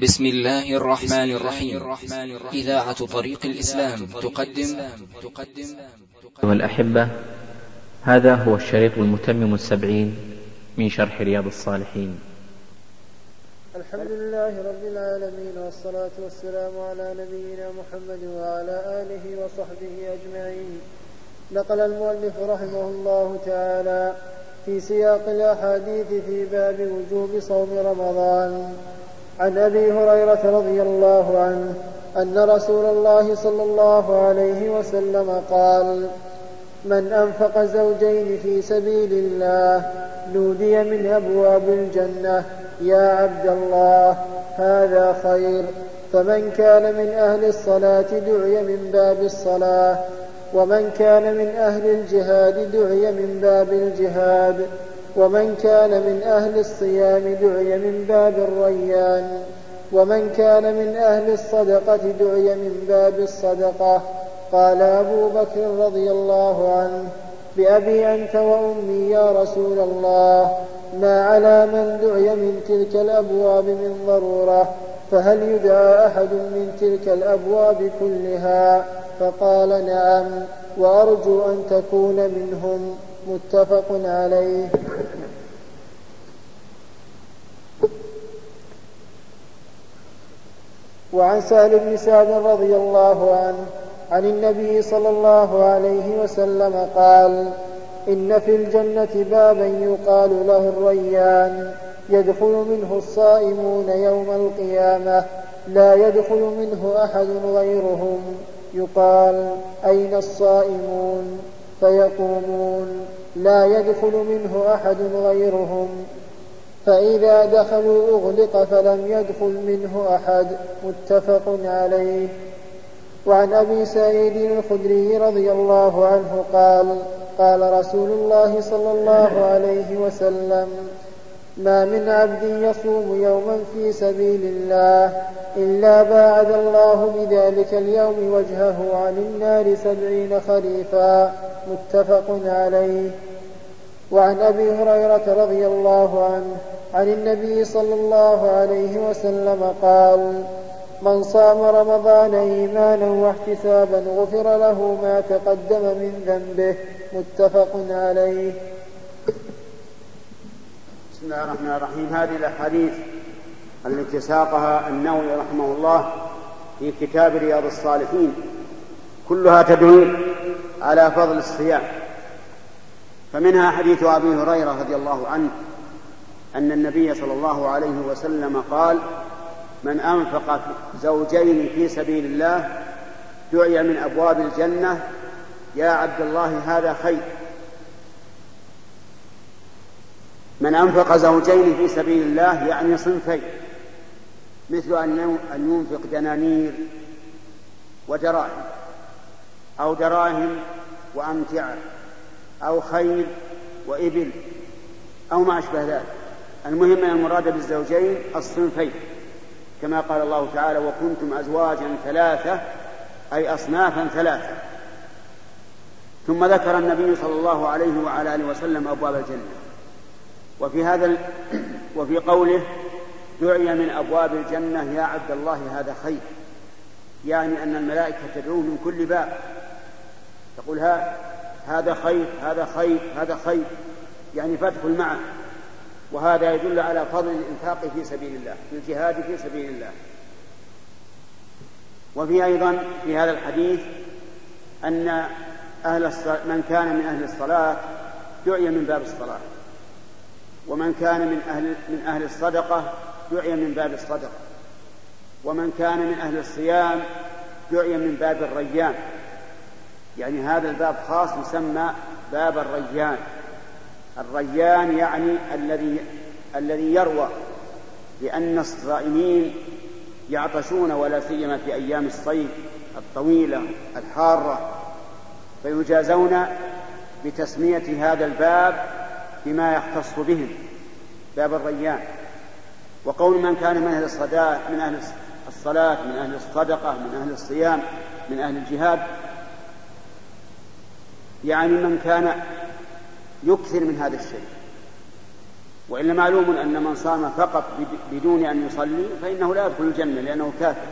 بسم الله الرحمن الرحيم. إذاعة طريق الإسلام تقدم. أيها الأحبة هذا هو الشريط المتمم السبعين من شرح رياض الصالحين. الحمد لله رب العالمين والصلاة والسلام على نبينا محمد وعلى آله وصحبه أجمعين. نقل المؤلف رحمه الله تعالى في سياق الأحاديث في باب وجوب صوم رمضان. عن أبي هريرة رضي الله عنه أن رسول الله صلى الله عليه وسلم قال من أنفق زوجين في سبيل الله نودي من أبواب الجنة يا عبد الله هذا خير. فمن كان من أهل الصلاة دعي من باب الصلاة ومن كان من أهل الجهاد دعي من باب الجهاد. ومن كان من أهل الصيام دعي من باب الريان ومن كان من أهل الصدقة دعي من باب الصدقة. قال أبو بكر رضي الله عنه بأبي أنت وأمي يا رسول الله ما على من دعي من تلك الأبواب من ضرورة فهل يدعى أحد من تلك الأبواب كلها؟ فقال نعم وأرجو أن تكون منهم. متفق عليه. وعن سهل بن سعد رضي الله عنه عن النبي صلى الله عليه وسلم قال إن في الجنة بابا يقال له الريان يدخل منه الصائمون يوم القيامة لا يدخل منه أحد غيرهم يقال أين الصائمون؟ فيقومون. لا يدخل منه أحد غيرهم. فإذا دخلوا أغلق فلم يدخل منه أحد. متفق عليه. وعن أبي سعيد الخدري رضي الله عنه قال قال رسول الله صلى الله عليه وسلم ما من عبد يصوم يوما في سبيل الله إلا باعد الله بذلك اليوم وجهه عن النار سبعين خريفا متفق عليه. وعن أبي هريرة رضي الله عنه عن النبي صلى الله عليه وسلم قال من صام رمضان إيمانا واحتسابا غفر له ما تقدم من ذنبه متفق عليه. بسم الله الرحمن الرحيم. هذه الأحاديث التي ساقها النووي رحمه الله في كتاب رياض الصالحين. كلها تدل على فضل الصيام. فمنها حديث أبي هريرة رضي الله عنه أن النبي صلى الله عليه وسلم قال من أنفق زوجين في سبيل الله دعي من أبواب الجنة. يا عبد الله هذا خير. من أنفق زوجين في سبيل الله يعني صنفين مثل أن ينفق دنانير ودراهم أو دراهم وأمتعة أو خيل وإبل أو ما أشبه ذلك. المهم أن المراد بالزوجين الصنفين كما قال الله تعالى وكنتم أزواجا ثلاثة أي أصنافا ثلاثة. ثم ذكر النبي صلى الله عليه وعلى آله وسلم أبواب الجنة. وفي هذا. وفي قوله دعي من أبواب الجنة يا عبد الله هذا خير. يعني أن الملائكة تدعوه من كل باب. تقول ها هذا خير هذا خير هذا خير. يعني فادخل معه وهذا يدل على فضل الإنفاق في سبيل الله في الجهاد في سبيل الله. وفي أيضا في هذا الحديث أن أهل الصلاة من كان من أهل الصلاة دعي من باب الصلاة. ومن كان من أهل من أهل الصدقة دعي من باب الصدقة. ومن كان من أهل الصيام دعي من باب الريان. يعني هذا الباب خاص يسمى باب الريان. الريان يعني الذي الذي يروى لأن الصائمين يعطشون ولا سيما في أيام الصيف الطويلة الحارة فيجازون بتسمية هذا الباب بما يختص بهم باب الريان. وقول من كان من أهل الصلاة من أهل الصلاة من أهل الصدقة من أهل الصيام من أهل الجهاد يعني من كان يكثر من هذا الشيء. وإلا معلوم أن من صام فقط بدون أن يصلي فإنه لا يدخل الجنة لأنه كافر.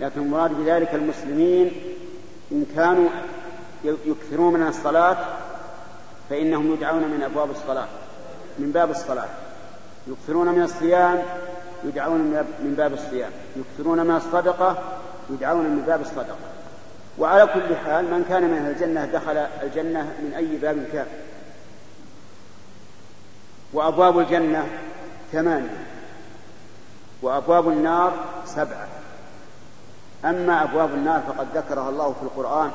لكن المراد بذلك المسلمين إن كانوا يكثرون من الصلاة فإنهم يدعون من أبواب الصلاة من باب الصلاة. يكثرون من الصيام يدعون من باب الصيام. يكثرون من الصدقة يدعون من باب الصدقة. وعلى كل حال من كان من أهل الجنة دخل الجنة من أي باب كان. وأبواب الجنة ثمانية وأبواب النار سبعة. أما أبواب النار فقد ذكرها الله في القرآن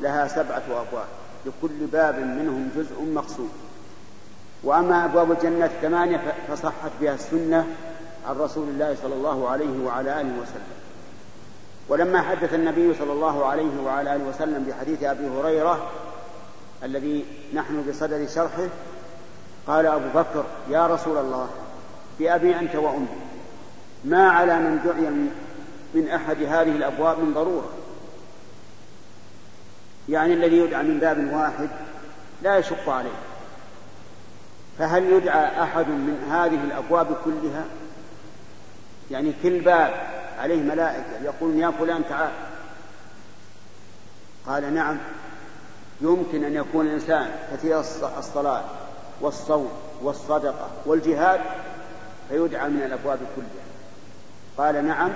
لها سبعة أبواب. لكل باب منهم جزء مقصود. وأما أبواب الجنة الثمانية فصحت بها السنة عن رسول الله صلى الله عليه وعلى آله وسلم. ولما حدث النبي صلى الله عليه وعلى آله وسلم بحديث أبي هريرة الذي نحن بصدد شرحه قال أبو بكر يا رسول الله بأبي أنت وأمي ما على من دعي من أحد هذه الأبواب من ضرورة؟ يعني الذي يدعى من باب واحد لا يشق عليه. فهل يدعى أحد من هذه الأبواب كلها؟ يعني كل باب عليه ملائكة يقولون يا فلان تعال. قال نعم. يمكن أن يكون الإنسان كثير الصلاة والصوم والصدقة والجهاد فيدعى من الأبواب كلها. قال نعم.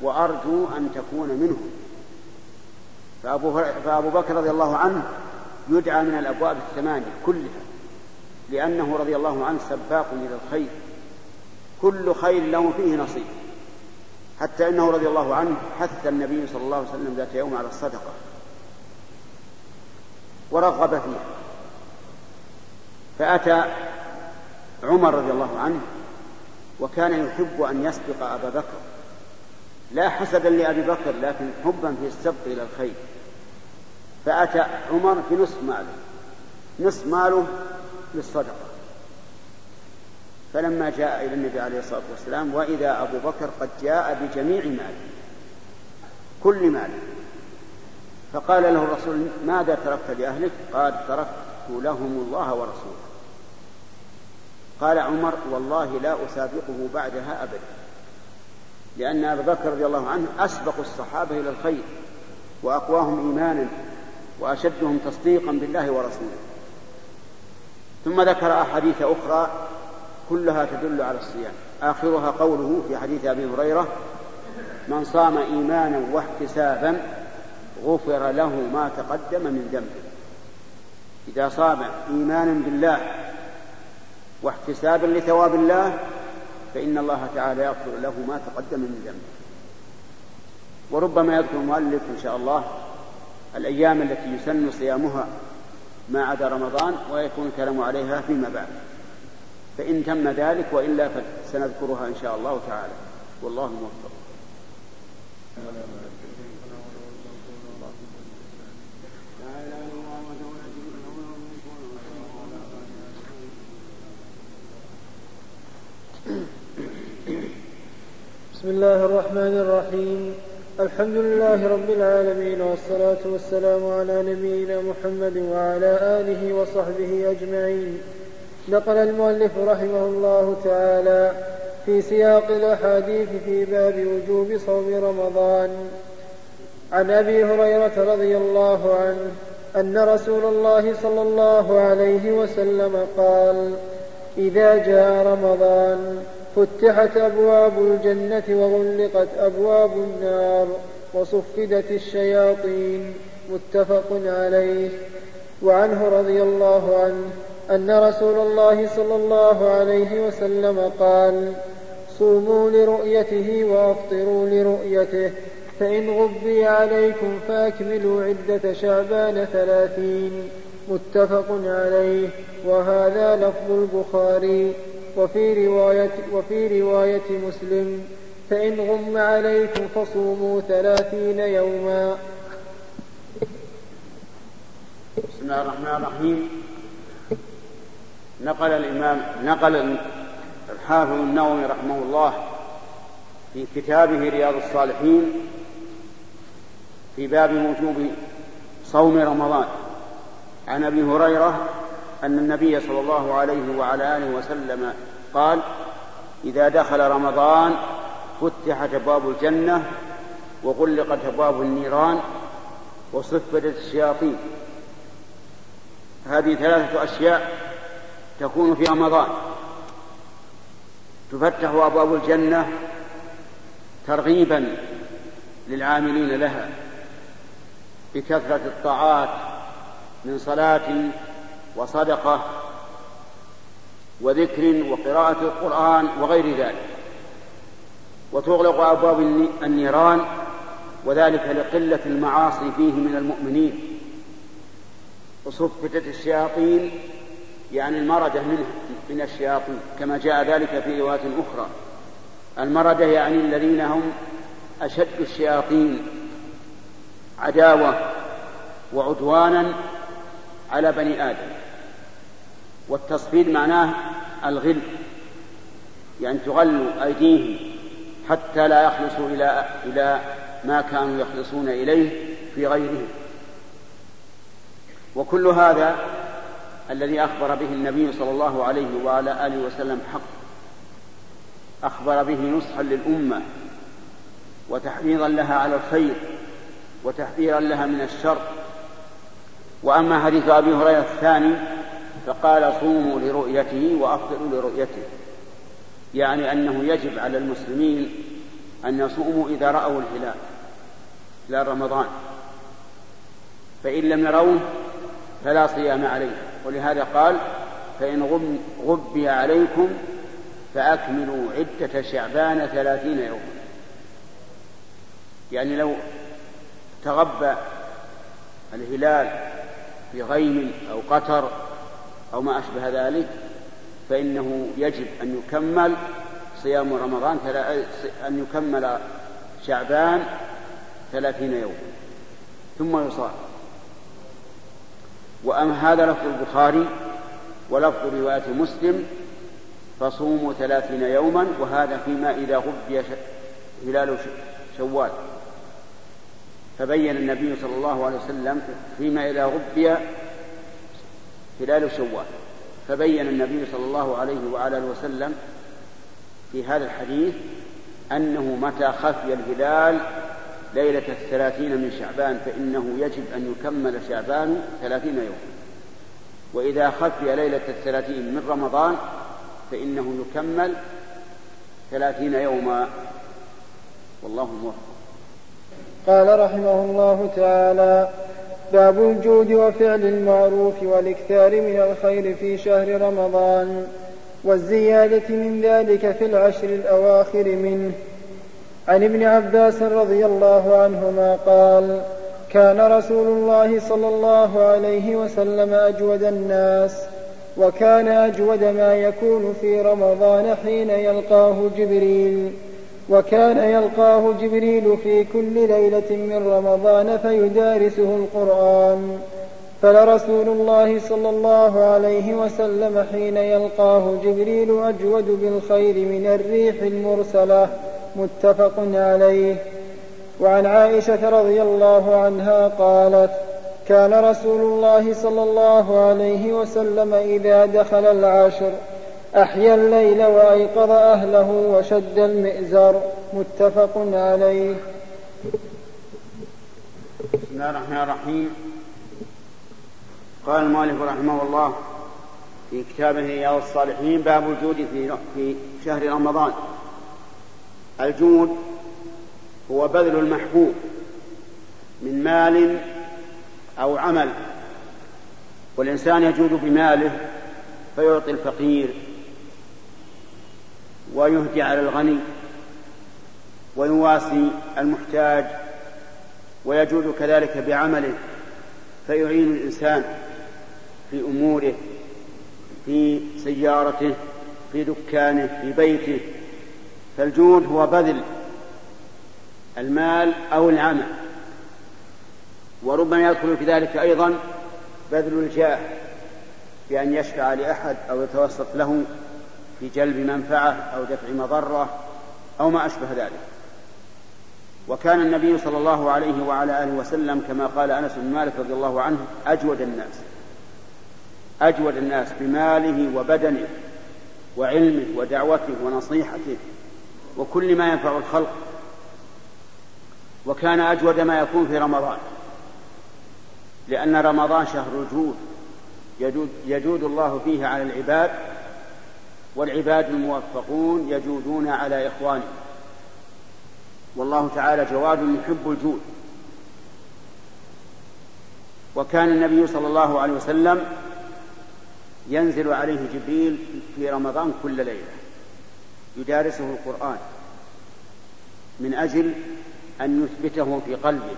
وأرجو أن تكون منهم. فأبو, فأبو بكر رضي الله عنه يدعى من الأبواب الثمانية كلها لأنه رضي الله عنه سباق إلى الخير. كل خير له فيه نصيب. حتى إنه رضي الله عنه حث النبي صلى الله عليه وسلم ذات يوم على الصدقة. ورغب فيها. فأتى عمر رضي الله عنه وكان يحب أن يسبق أبا بكر. لا حسدا لأبي بكر لكن حبا في السبق إلى الخير. فأتى عمر بنصف ماله. نصف ماله للصدقة. فلما جاء إلى النبي عليه الصلاة والسلام وإذا أبو بكر قد جاء بجميع ماله كل ماله. فقال له الرسول ماذا تركت لأهلك؟ قال تركت لهم الله ورسوله. قال عمر والله لا أسابقه بعدها أبدا. لأن أبا بكر رضي الله عنه أسبق الصحابة إلى الخير وأقواهم إيمانا وأشدهم تصديقا بالله ورسوله. ثم ذكر أحاديث أخرى كلها تدل على الصيام. آخرها قوله في حديث أبي هريرة من صام إيمانا واحتسابا غفر له ما تقدم من ذنبه. إذا صام إيمانا بالله واحتسابا لثواب الله فإن الله تعالى يغفر له ما تقدم من ذنبه. وربما يذكر المؤلف إن شاء الله الأيام التي يسن صيامها ما عدا رمضان ويكون الكلام عليها فيما بعد. فإن تم ذلك وإلا فسنذكرها إن شاء الله تعالى. والله موفق. بسم الله الرحمن الرحيم. الحمد لله رب العالمين والصلاة والسلام على نبينا محمد وعلى آله وصحبه أجمعين. نقل المؤلف رحمه الله تعالى في سياق الأحاديث في باب وجوب صوم رمضان. عن أبي هريرة رضي الله عنه أن رسول الله صلى الله عليه وسلم قال إذا جاء رمضان فتحت أبواب الجنة وغلقت أبواب النار وصفدت الشياطين متفق عليه. وعنه رضي الله عنه أن رسول الله صلى الله عليه وسلم قال صوموا لرؤيته وأفطروا لرؤيته فإن غبي عليكم فأكملوا عدة شعبان ثلاثين. متفق عليه. وهذا لفظ البخاري. وفي رواية, وفي رواية مسلم فإن غم عليكم فصوموا ثلاثين يوما. بسم الله الرحمن الرحيم. نقل الإمام نقل الحافظ النووي رحمه الله في كتابه رياض الصالحين في باب وجوب صوم رمضان. عن أبي هريرة أن النبي صلى الله عليه وعلى آله وسلم قال إذا دخل رمضان فتحت أبواب الجنة وغلقت أبواب النيران وصفدت الشياطين. هذه ثلاثة أشياء تكون في رمضان. تفتح أبواب الجنة ترغيبا للعاملين لها بكثرة الطاعات من صلاة وصدقة وذكر وقراءة القرآن وغير ذلك. وتغلق أبواب النيران وذلك لقلة المعاصي فيه من المؤمنين. وصفتت الشياطين يعني المردة منه من الشياطين كما جاء ذلك في رواية أخرى. المردة يعني الذين هم أشد الشياطين عداوة وعدوانا على بني آدم. والتصفيد معناه الغل يعني تغل أيديهم حتى لا يخلصوا إلى إلى ما كانوا يخلصون إليه في غيرهم. وكل هذا الذي أخبر به النبي صلى الله عليه وعلى آله وسلم حق أخبر به نصحا للأمة وتحريضا لها على الخير وتحذيرا لها من الشر. وأما حديث أبي هريرة الثاني فقال صوموا لرؤيته وأفطروا لرؤيته. يعني أنه يجب على المسلمين أن يصوموا إذا رأوا الهلال هلال رمضان. فإن لم يروه فلا صيام عليه. ولهذا قال فإن غبي عليكم فأكملوا عدة شعبان ثلاثين يوما. يعني لو تغبى الهلال في غيم أو قطر أو ما أشبه ذلك فإنه يجب أن يكمل صيام رمضان أن يكمل شعبان ثلاثين يوما ثم يصام. وأما هذا لفظ البخاري ولفظ رواية مسلم فصوموا ثلاثين يوما وهذا فيما إذا غبي هلال شوال. فبين النبي صلى الله عليه وسلم فيما إذا غبي هلال شوال فبين النبي صلى الله عليه وعلى وسلم في هذا الحديث أنه متى خفي الهلال ليلة الثلاثين من شعبان فإنه يجب أن يكمل شعبان ثلاثين يوما وإذا خفي ليلة الثلاثين من رمضان فإنه يكمل ثلاثين يوما. والله موفق. قال رحمه الله تعالى باب الجود وفعل المعروف والإكثار من الخير في شهر رمضان والزيادة من ذلك في العشر الأواخر منه. عن ابن عباس رضي الله عنهما قال كان رسول الله صلى الله عليه وسلم أجود الناس وكان أجود ما يكون في رمضان حين يلقاه جبريل. وكان يلقاه جبريل في كل ليلة من رمضان فيدارسه القرآن. فلرسول الله صلى الله عليه وسلم حين يلقاه جبريل أجود بالخير من الريح المرسلة. متفق عليه. وعن عائشة رضي الله عنها قالت كان رسول الله صلى الله عليه وسلم إذا دخل العاشر أحيا الليل وأيقظ أهله وشد المئزر متفق عليه. بسم الله الرحمن الرحيم. قال المؤلف رحمه الله في كتابه رياض الصالحين باب الجود في في شهر رمضان. الجود هو بذل المحبوب من مال أو عمل والإنسان يجود بماله فيعطي الفقير. ويهدي على الغني ويواسي المحتاج ويجود كذلك بعمله فيعين الإنسان في أموره في سيارته في دكانه في بيته. فالجود هو بذل المال أو العمل. وربما يدخل في ذلك أيضا بذل الجاه بأن يشفع لأحد أو يتوسط له في جلب منفعة أو دفع مضرة أو ما أشبه ذلك. وكان النبي صلى الله عليه وعلى آله وسلم كما قال أنس بن مالك رضي الله عنه أجود الناس. أجود الناس بماله وبدنه وعلمه ودعوته ونصيحته وكل ما ينفع الخلق. وكان أجود ما يكون في رمضان لأن رمضان شهر الجود يجود, يجود الله فيه على العباد والعباد الموفقون يجودون على إخوانهم. والله تعالى جواد يحب الجود. وكان النبي صلى الله عليه وسلم ينزل عليه جبريل في رمضان كل ليلة يدارسه القرآن من أجل أن يثبته في قلبه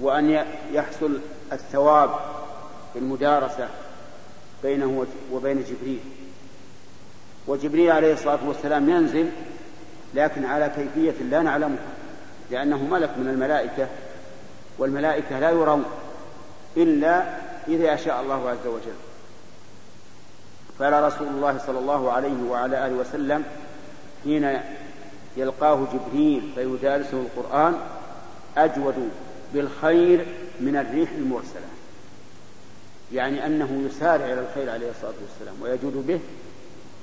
وأن يحصل الثواب في المدارسة بينه وبين جبريل. وجبريل عليه الصلاة والسلام ينزل لكن على كيفية لا نعلمها لأنه ملك من الملائكة والملائكة لا يرون إلا إذا شاء الله عز وجل. قال رسول الله صلى الله عليه وعلى آله وسلم حين يلقاه جبريل فيدارسه القرآن أجود بالخير من الريح المرسلة. يعني أنه يسارع إلى الخير عليه الصلاة والسلام ويجود به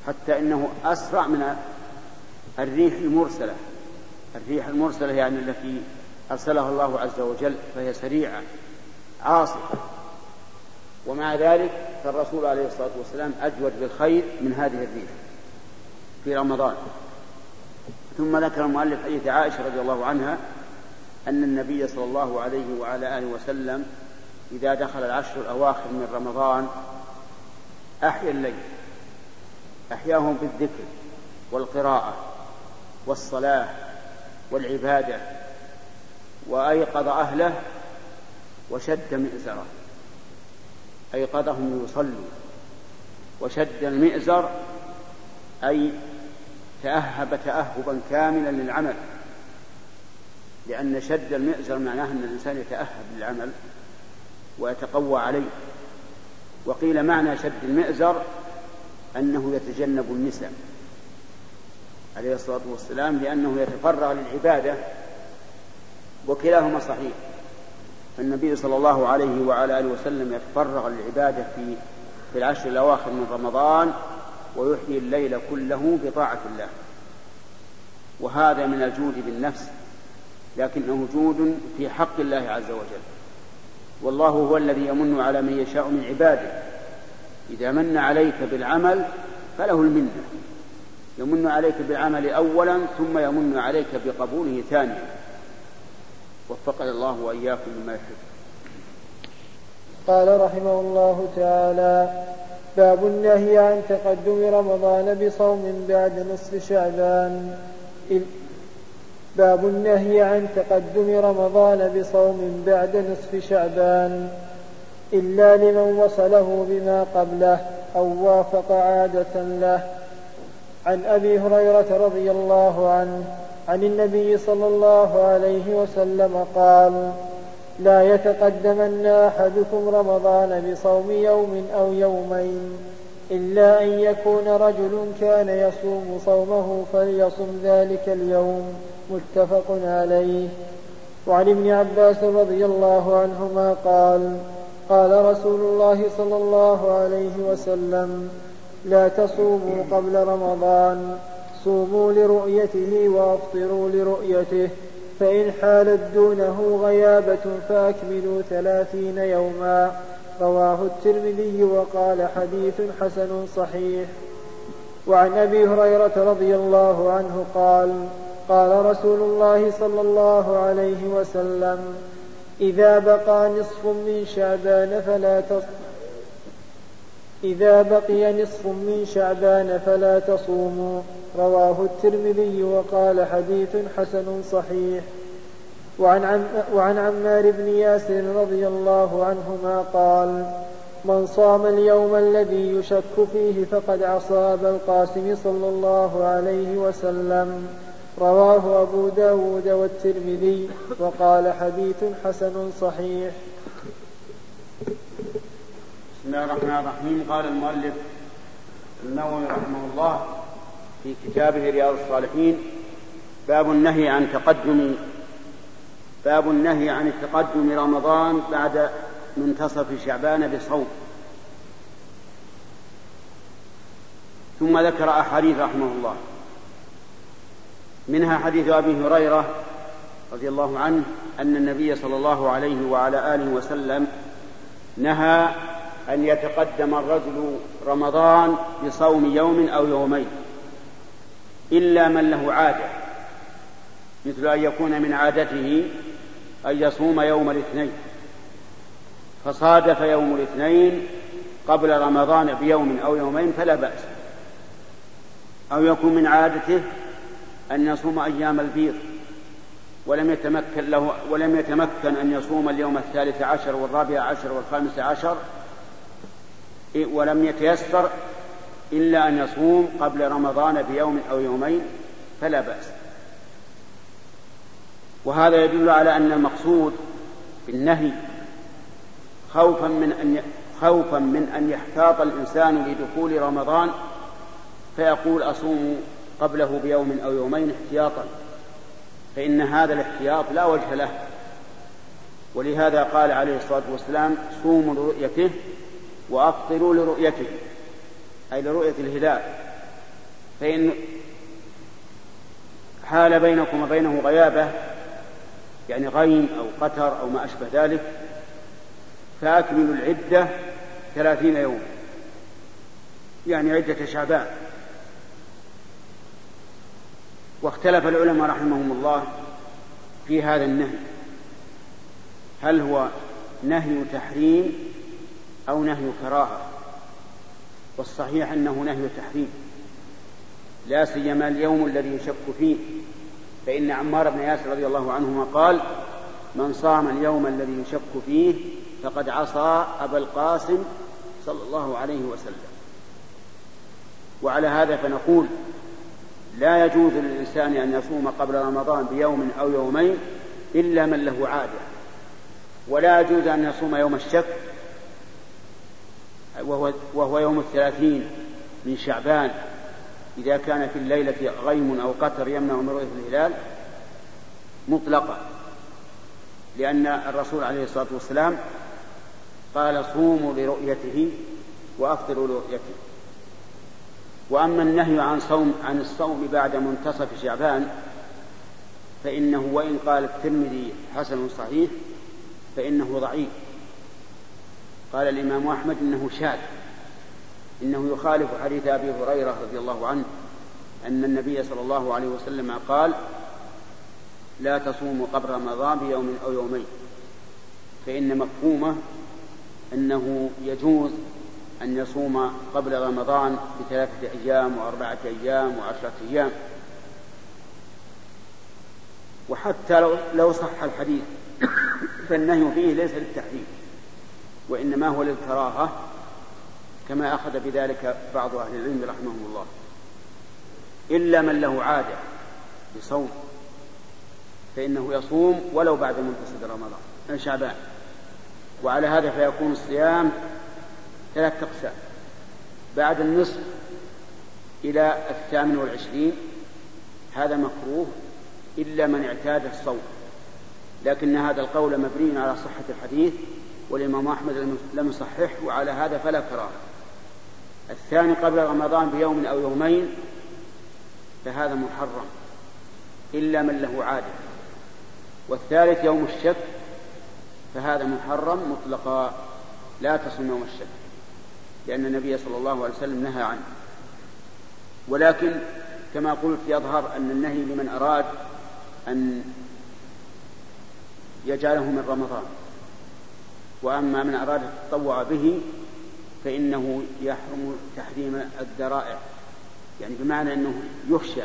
حتى أنه أسرع من الريح المرسلة. الريح المرسلة يعني التي أرسلها الله عز وجل فهي سريعة عاصفة. ومع ذلك فالرسول عليه الصلاة والسلام أجود بالخير من هذه الريح في رمضان. ثم ذكر المؤلف حديث عائشة رضي الله عنها أن النبي صلى الله عليه وعلى آله وسلم إذا دخل العشر الأواخر من رمضان أحيا الليل. أحياهم بالذكر والقراءة والصلاة والعبادة وأيقظ أهله وشد مئزره. أيقظهم يصلوا وشد المئزر أي تأهب تأهبا كاملا للعمل. لأن شد المئزر معناه أن الإنسان يتأهب للعمل. ويتقوى عليه. وقيل معنى شد المئزر أنه يتجنب النساء عليه الصلاة والسلام لأنه يتفرغ للعبادة. وكلاهما صحيح. النبي صلى الله عليه وعلى آله وسلم يتفرغ للعبادة في في العشر الأواخر من رمضان ويحيي الليل كله بطاعة الله. وهذا من الجود بالنفس لكنه جود في حق الله عز وجل. والله هو الذي يمن على من يشاء من عباده. إذا من عليك بالعمل فله المنة. يمن عليك بالعمل أولا ثم يمن عليك بقبوله ثانيا. وفقنا الله وإياكم مما يحب. قال رحمه الله تعالى باب النهي عن تقدم رمضان بصوم بعد نصف شعبان. باب النهي عن تقدم رمضان بصوم بعد نصف شعبان إلا لمن وصله بما قبله أو وافق عادة له. عن أبي هريرة رضي الله عنه عن النبي صلى الله عليه وسلم قال لا يتقدمن أحدكم رمضان بصوم يوم أو يومين إلا أن يكون رجل كان يصوم صومه فليصم ذلك اليوم. متفق عليه. وعن ابن عباس رضي الله عنهما قال قال رسول الله صلى الله عليه وسلم لا تصوموا قبل رمضان صوموا لرؤيته وأفطروا لرؤيته فإن حالت دونه غيابة فأكملوا ثلاثين يوما. رواه الترمذي وقال حديث حسن صحيح. وعن أبي هريرة رضي الله عنه قال قال رسول الله صلى الله عليه وسلم إذا بقى نصف من شعبان فلا تصوموا إذا بقي نصف من شعبان فلا تصوموا. رواه الترمذي وقال حديث حسن صحيح. وعن, عم وعن عمار بن ياسر رضي الله عنهما قال من صام اليوم الذي يشك فيه فقد عصى أبا القاسم صلى الله عليه وسلم. رواه أبو داود والترمذي وقال حديث حسن صحيح. بسم الله الرحمن الرحيم. قال المؤلف النووي رحمه الله في كتابه رياض الصالحين باب النهي عن تقدم باب النهي عن التقدم رمضان بعد منتصف شعبان بصوم. ثم ذكر أحاديث رحمه الله. منها حديث أبي هريرة رضي الله عنه أن النبي صلى الله عليه وعلى آله وسلم نهى أن يتقدم الرجل رمضان بصوم يوم أو يومين إلا من له عادة مثل أن يكون من عادته أن يصوم يوم الاثنين فصادف يوم الاثنين قبل رمضان بيوم أو يومين فلا بأس أو يكون من عادته أن يصوم أيام البيض ولم يتمكن له ولم يتمكن أن يصوم اليوم الثالث عشر والرابع عشر والخامس عشر ولم يتيسر إلا أن يصوم قبل رمضان بيوم أو يومين فلا بأس. وهذا يدل على أن المقصود بالنهي خوفا من أن خوفا من أن يحتاط الإنسان لدخول رمضان فيقول أصوم قبله بيوم أو يومين احتياطا فإن هذا الاحتياط لا وجه له. ولهذا قال عليه الصلاة والسلام صوموا لرؤيته وأفطروا لرؤيته أي لرؤية الهلال. فإن حال بينكم وبينه غيابة يعني غيم أو قتر أو ما أشبه ذلك فأكملوا العدة ثلاثين يوما يعني عدة شعبان. واختلف العلماء رحمهم الله في هذا النهي. هل هو نهي تحريم أو نهي كراهة؟ والصحيح أنه نهي تحريم. لا سيما اليوم الذي يشك فيه فإن عمار بن ياسر رضي الله عنهما قال من صام اليوم الذي يشك فيه فقد عصى أبا القاسم صلى الله عليه وسلم. وعلى هذا فنقول لا يجوز للإنسان أن يصوم قبل رمضان بيوم أو يومين إلا من له عادة. ولا يجوز أن يصوم يوم الشك وهو, وهو يوم الثلاثين من شعبان. إذا كان في الليلة غيم أو قتر يمنع من رؤية الهلال مطلقا لأن الرسول عليه الصلاة والسلام قال صوموا لرؤيته وأفطروا لرؤيته. وأما النهي عن صوم عن الصوم بعد منتصف شعبان فإنه وإن قال الترمذي حسن صحيح فإنه ضعيف. قال الإمام أحمد إنه شاذ. إنه يخالف حديث أبي هريرة رضي الله عنه أن النبي صلى الله عليه وسلم قال لا تصوموا قبل رمضان بيوم أو يومين فإن مفهومه أنه يجوز أن يصوم قبل رمضان بثلاثة أيام وأربعة أيام وعشرة أيام. وحتى لو, لو صح الحديث فالنهي فيه ليس للتحريم وإنما هو للكراهة كما أخذ بذلك بعض أهل العلم رحمهم الله. إلا من له عادة بصوم فإنه يصوم ولو بعد منتصف رمضان شعبان. وعلى هذا فيكون الصيام ثلاث أقسام. بعد النصف إلى الثامن والعشرين هذا مكروه إلا من اعتاد الصوم لكن هذا القول مبني على صحة الحديث والإمام أحمد لم يصححه وعلى هذا فلا كراهة. الثاني قبل رمضان بيوم أو يومين فهذا محرم إلا من له عادة. والثالث يوم الشك فهذا محرم مطلقا لا تصم يوم الشك. لأن النبي صلى الله عليه وسلم نهى عنه. ولكن كما قلت يظهر أن النهي لمن أراد أن يجعله من رمضان. وأما من أراد التطوع به فإنه يحرم تحريم الذرائع. يعني بمعنى أنه يخشى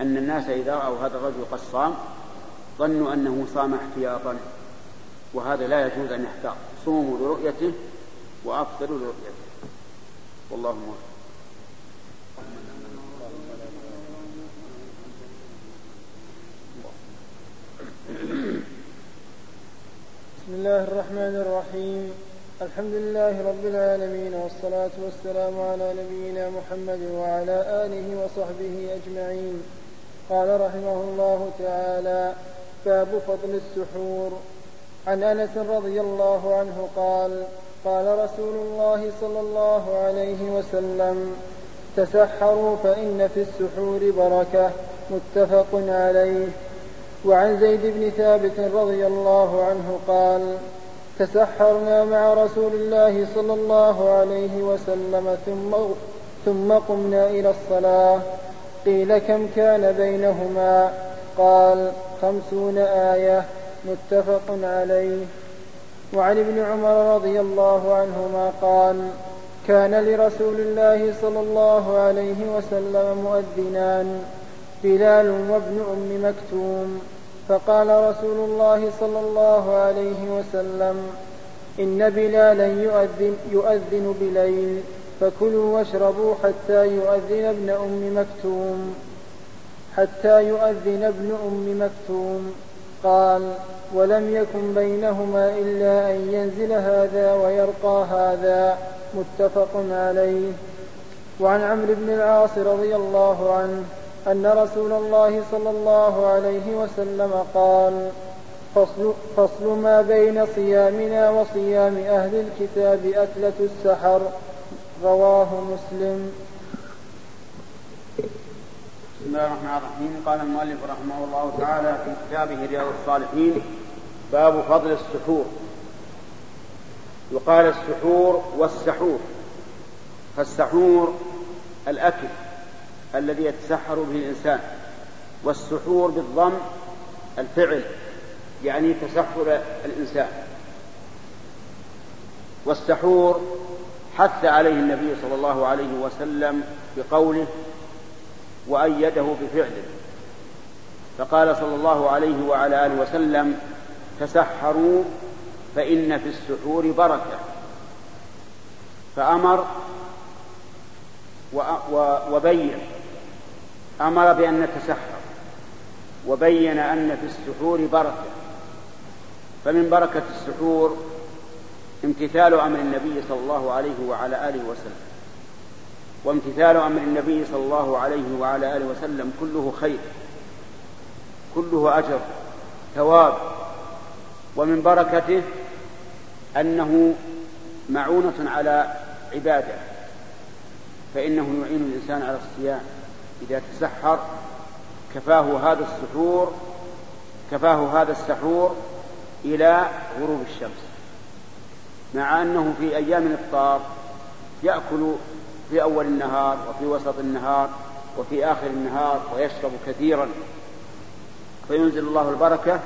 أن الناس إذا رأوا هذا الرجل قد صام ظنوا أنه صام احتياطا. وهذا لا يجوز أن يحتاط. صوموا لرؤيته وأفطروا لرؤيته. والله موفق. بسم الله الرحمن الرحيم. الحمد لله رب العالمين والصلاة والسلام على نبينا محمد وعلى آله وصحبه أجمعين. قال رحمه الله تعالى باب فضل السحور. عن أنس رضي الله عنه قال قال رسول الله صلى الله عليه وسلم تسحروا فإن في السحور بركة متفق عليه. وعن زيد بن ثابت رضي الله عنه قال تسحرنا مع رسول الله صلى الله عليه وسلم ثم ثم قمنا إلى الصلاة. قيل كم كان بينهما؟ قال خمسون آية متفق عليه. وعن ابن عمر رضي الله عنهما قال كان لرسول الله صلى الله عليه وسلم مؤذنان بلال وابن أم مكتوم. فقال رسول الله صلى الله عليه وسلم إن بلالا يؤذن, يؤذن بليل فكلوا واشربوا حتى يؤذن ابن أم مكتوم. حتى يؤذن ابن أم مكتوم. قال ولم يكن بينهما إلا أن ينزل هذا ويرقى هذا. متفق عليه. وعن عمرو بن العاص رضي الله عنه أن رسول الله صلى الله عليه وسلم قال فصل, فصل ما بين صيامنا وصيام أهل الكتاب أكلة السحر. رواه مسلم. بسم الله الرحمن الرحيم. قال المؤلف رحمه الله تعالى في كتابه رياض الصالحين باب فضل السحور. يقال السحور والسحور فالسحور الأكل الذي يتسحر به الإنسان والسحور بالضم الفعل يعني تسحر الإنسان. والسحور حث عليه النبي صلى الله عليه وسلم بقوله وأيده بفعله فقال صلى الله عليه وعلى آله وسلم تسحروا فإن في السحور بركة. فأمر وبين أمر بأن نتسحر وبين أن في السحور بركة. فمن بركة السحور امتثال أمر النبي صلى الله عليه وعلى آله وسلم. وامتثال أمر النبي صلى الله عليه وعلى آله وسلم كله خير كله أجر ثواب. ومن بركته أنه معونة على عباده فإنه يعين الإنسان على الصيام. إذا تسحر كفاه هذا السحور كفاه هذا السحور إلى غروب الشمس. مع أنه في أيام الإفطار يأكل في أول النهار وفي وسط النهار وفي آخر النهار ويشرب كثيرا. فينزل الله البركة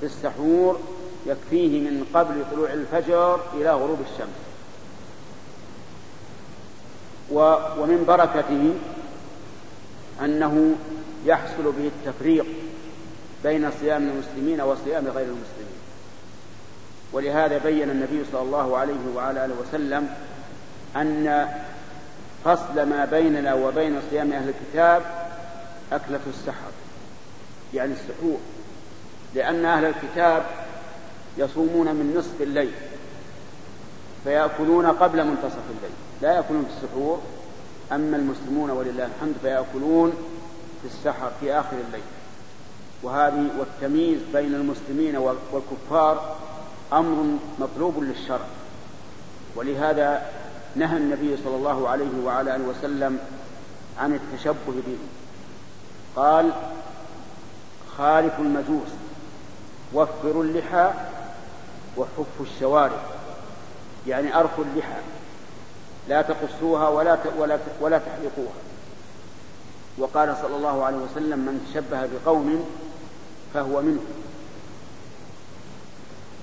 في السحور يكفيه من قبل طلوع الفجر إلى غروب الشمس. ومن بركته أنه يحصل به التفريق بين صيام المسلمين وصيام غير المسلمين. ولهذا بين النبي صلى الله عليه وعلى آله وسلم أن فصل ما بيننا وبين صيام أهل الكتاب أكلة السحر يعني السحور لأن أهل الكتاب يصومون من نصف الليل فيأكلون قبل منتصف الليل لا يأكلون في السحور أما المسلمون ولله الحمد فيأكلون في السحر في آخر الليل. وهذه والتمييز بين المسلمين والكفار أمر مطلوب للشرع ولهذا نهى النبي صلى الله عليه وعلى آله وسلم عن التشبه بهم قال خالفوا المجوس وفروا اللحى وحفوا الشوارب. يعني أرخوا اللحى لا تقصوها ولا ولا ولا تحلقوها. وقال صلى الله عليه وسلم من تشبه بقوم فهو منهم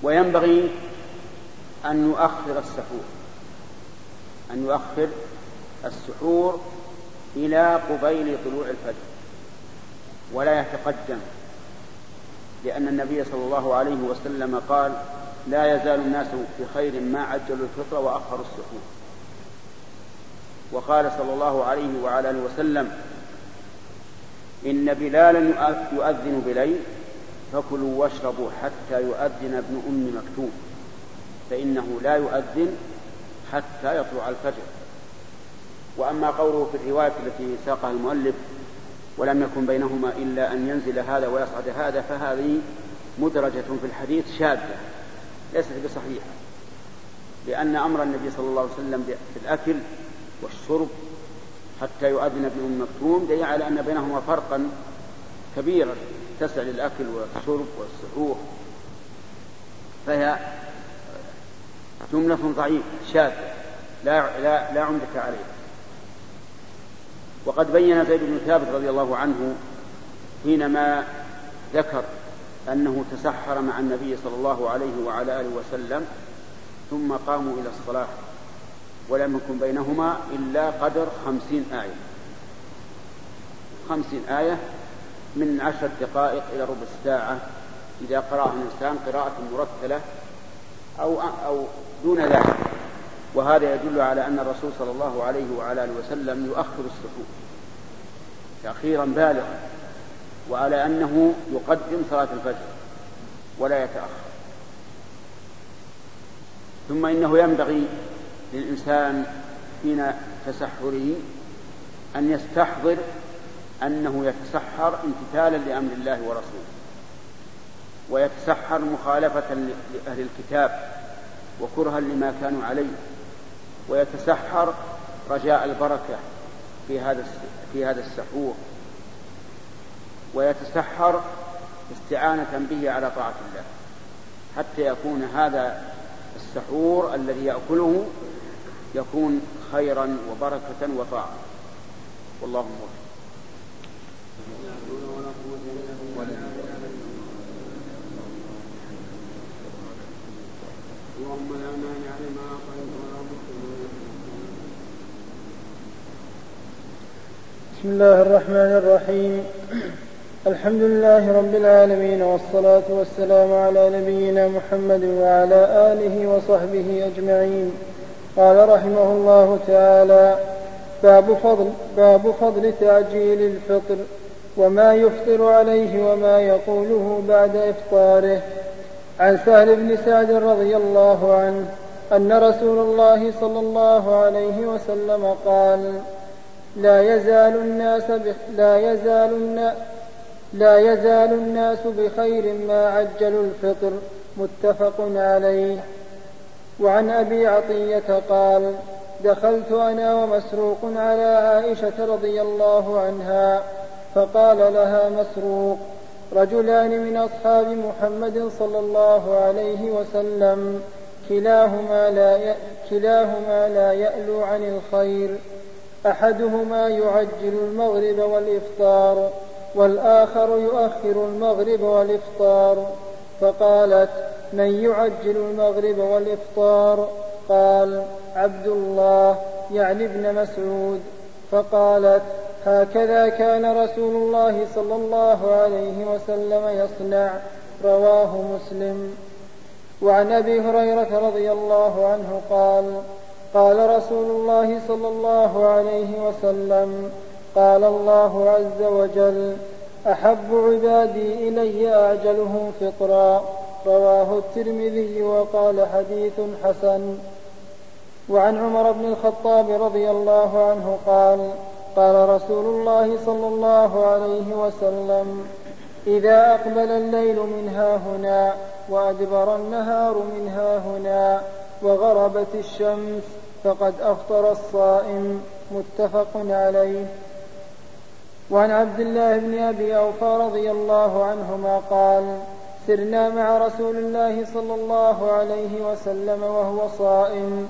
وينبغي أن يؤخر السحور أن يؤخر السحور إلى قبيل طلوع الفجر ولا يتقدم لأن النبي صلى الله عليه وسلم قال لا يزال الناس بخير ما عجلوا الفطر وأخروا السحور. وقال صلى الله عليه وعلى آله وسلم إن بلالا يؤذن بليل فكلوا واشربوا حتى يؤذن ابن أم مكتوم فإنه لا يؤذن حتى يطلع الفجر. وأما قوله في الرواية التي ساقها المؤلف ولم يكن بينهما إلا أن ينزل هذا ويصعد هذا فهذه مدرجة في الحديث شاذة ليست بصحيحة. لأن أمر النبي صلى الله عليه وسلم بالأكل والشرب حتى يؤذن ابن أم مكتوم دليل على أن بينهما فرقا كبيرا تسع للأكل والشرب والسحور. فهي جملة ضعيفة شاذة لا لا لا عمدة عليها. وقد بين زيد بن ثابت رضي الله عنه حينما ذكر أنه تسحر مع النبي صلى الله عليه وعلى آله وسلم ثم قاموا إلى الصلاة ولم يكن بينهما إلا قدر خمسين آية. خمسين آية من عشر دقائق إلى ربع ساعة. إذا قرأها الإنسان قراءة مرتلة أو أو دون ذلك. وهذا يدل على أن الرسول صلى الله عليه وعلى آله وسلم يؤخر السحور تأخيرا بالغا وعلى أنه يقدم صلاة الفجر ولا يتأخر. ثم إنه ينبغي للإنسان حين تسحره أن يستحضر أنه يتسحر امتثالا لأمر الله ورسوله. ويتسحر مخالفة لأهل الكتاب وكرها لما كانوا عليه ويتسحر رجاء البركة في هذا في هذا السحور ويتسحر استعانة به على طاعة الله حتى يكون هذا السحور الذي يأكله يكون خيرا وبركة وطاعة. والله موفق. اللهم لا مانع لما اعطيت ولا بسم الله الرحمن الرحيم. الحمد لله رب العالمين والصلاة والسلام على نبينا محمد وعلى آله وصحبه أجمعين. قال رحمه الله تعالى باب فضل باب فضل تعجيل الفطر وما يفطر عليه وما يقوله بعد إفطاره. عن سهل بن سعد رضي الله عنه أن رسول الله صلى الله عليه وسلم قال لا يزال الناس لا يزال لا يزال الناس بخير ما عجلوا الفطر متفق عليه. وعن أبي عطية قال دخلت أنا ومسروق على عائشة رضي الله عنها فقال لها مسروق رجلان من أصحاب محمد صلى الله عليه وسلم كلاهما لا كلاهما لا يألو عن الخير. أحدهما يعجل المغرب والإفطار والآخر يؤخر المغرب والإفطار. فقالت من يعجل المغرب والإفطار؟ قال عبد الله يعني ابن مسعود. فقالت هكذا كان رسول الله صلى الله عليه وسلم يصنع رواه مسلم. وعن أبي هريرة رضي الله عنه قال قال رسول الله صلى الله عليه وسلم قال الله عز وجل أحب عبادي إلي أعجلهم فطرا. رواه الترمذي وقال حديث حسن. وعن عمر بن الخطاب رضي الله عنه قال قال رسول الله صلى الله عليه وسلم إذا أقبل الليل من ها هنا وأدبر النهار من ها هنا وغربت الشمس فقد أفطر الصائم. متفق عليه. وعن عبد الله بن أبي أوفى رضي الله عنهما قال سرنا مع رسول الله صلى الله عليه وسلم وهو صائم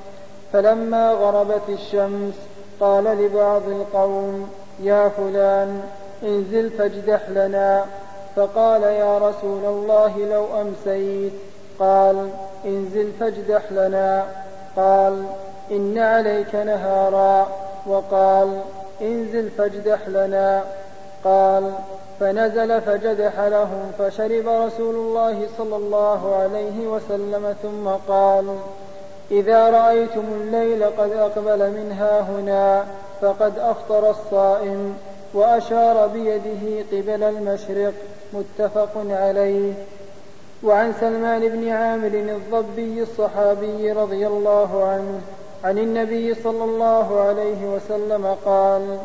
فلما غربت الشمس قال لبعض القوم يا فلان انزل فاجدح لنا. فقال يا رسول الله لو أمسيت. قال انزل فاجدح لنا. قال إن عليك نهارا. وقال انزل فاجدح لنا. قال فنزل فجدح لهم فشرب رسول الله صلى الله عليه وسلم ثم قال إذا رأيتم الليل قد أقبل من ها هنا فقد أفطر الصائم وأشار بيده قبل المشرق متفق عليه. وعن سلمان بن عامر الضبي الصحابي رضي الله عنه عن النبي صلى الله عليه وسلم قال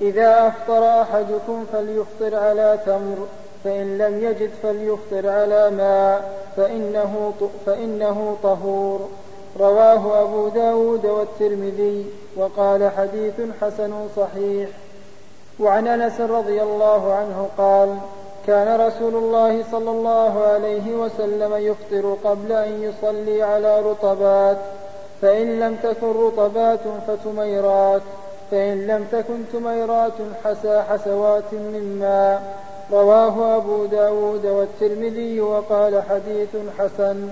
إذا أفطر أحدكم فليفطر على تمر فإن لم يجد فليفطر على ماء فإنه, فإنه طهور. رواه أبو داود والترمذي وقال حديث حسن صحيح. وعن أنس رضي الله عنه قال كان رسول الله صلى الله عليه وسلم يفطر قبل أن يصلي على رطبات فإن لم تكن رطبات فتميرات فإن لم تكن تميرات حسى حسوات من ماء. رواه أبو داود والترمذي وقال حديث حسن.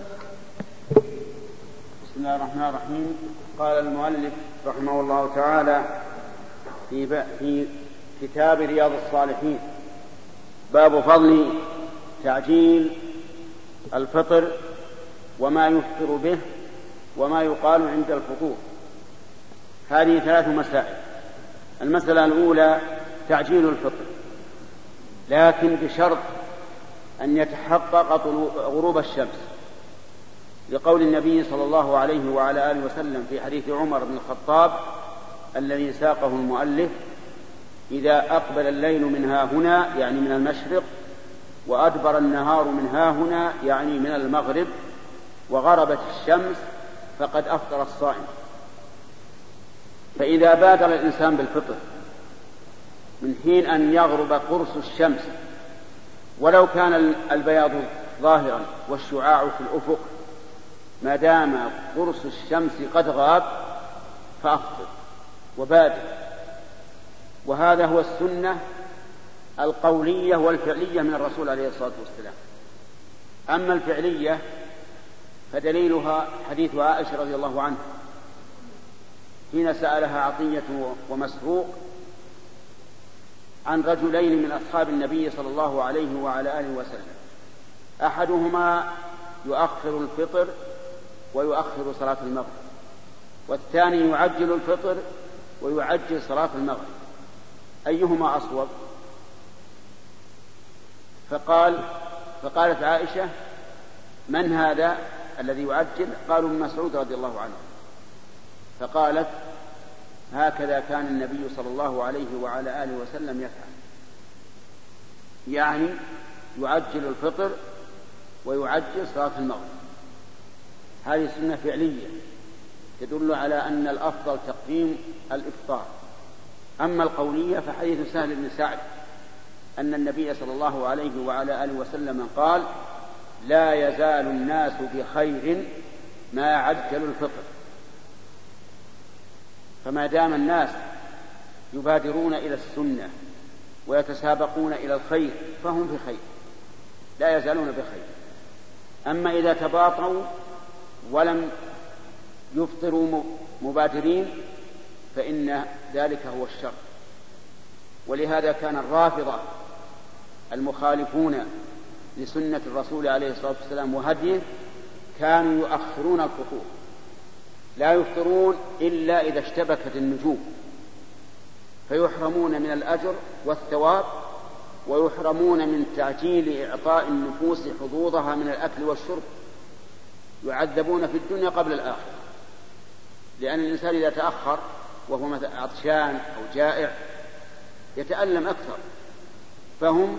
بسم الله الرحمن الرحيم. قال المؤلف رحمه الله تعالى في في كتاب رياض الصالحين باب فضل تعجيل الفطر وما يفطر به وما يقال عند الفطور. هذه ثلاث مسائل. المسألة الأولى تعجيل الفطر لكن بشرط أن يتحقق غروب الشمس. لقول النبي صلى الله عليه وعلى آله وسلم في حديث عمر بن الخطاب الذي ساقه المؤلف إذا أقبل الليل من ها هنا يعني من المشرق وأدبر النهار من ها هنا يعني من المغرب وغربت الشمس فقد أفطر الصائم. فإذا بادر الإنسان بالفطر من حين أن يغرب قرص الشمس ولو كان البياض ظاهرا والشعاع في الأفق ما دام قرص الشمس قد غاب فأفطر وبادر. وهذا هو السنة القولية والفعلية من الرسول عليه الصلاة والسلام. أما الفعلية فدليلها حديث عائشة رضي الله عنها. حين سألها عطية ومسروق عن رجلين من أصحاب النبي صلى الله عليه وعلى آله وسلم. أحدهما يؤخر الفطر ويؤخر صلاة المغرب. والثاني يعجل الفطر ويعجل صلاة المغرب. أيهما أصوب؟ فقال فقالت عائشة من هذا الذي يعجل؟ قالوا ابن مسعود رضي الله عنه. فقالت هكذا كان النبي صلى الله عليه وعلى آله وسلم يفعل. يعني يعجل الفطر ويعجل صلاة المغرب. هذه سنة فعلية تدل على أن الأفضل تقديم الإفطار. أما القولية فحديث سهل بن سعد أن النبي صلى الله عليه وعلى آله وسلم قال لا يزال الناس بخير ما عجلوا الفطر. فما دام الناس يبادرون إلى السنة ويتسابقون إلى الخير فهم بخير لا يزالون بخير. أما إذا تباطؤوا ولم يفطروا مبادرين فإن ذلك هو الشر. ولهذا كان الرافضة المخالفون لسنة الرسول عليه الصلاة والسلام وهديه كانوا يؤخرون الفطور لا يفطرون إلا إذا اشتبكت النجوم. فيحرمون من الأجر والثواب ويحرمون من تعجيل إعطاء النفوس حظوظها من الأكل والشرب. يعذبون في الدنيا قبل الآخرة. لأن الإنسان إذا تأخر وهو مثلا عطشان أو جائع يتألم أكثر. فهم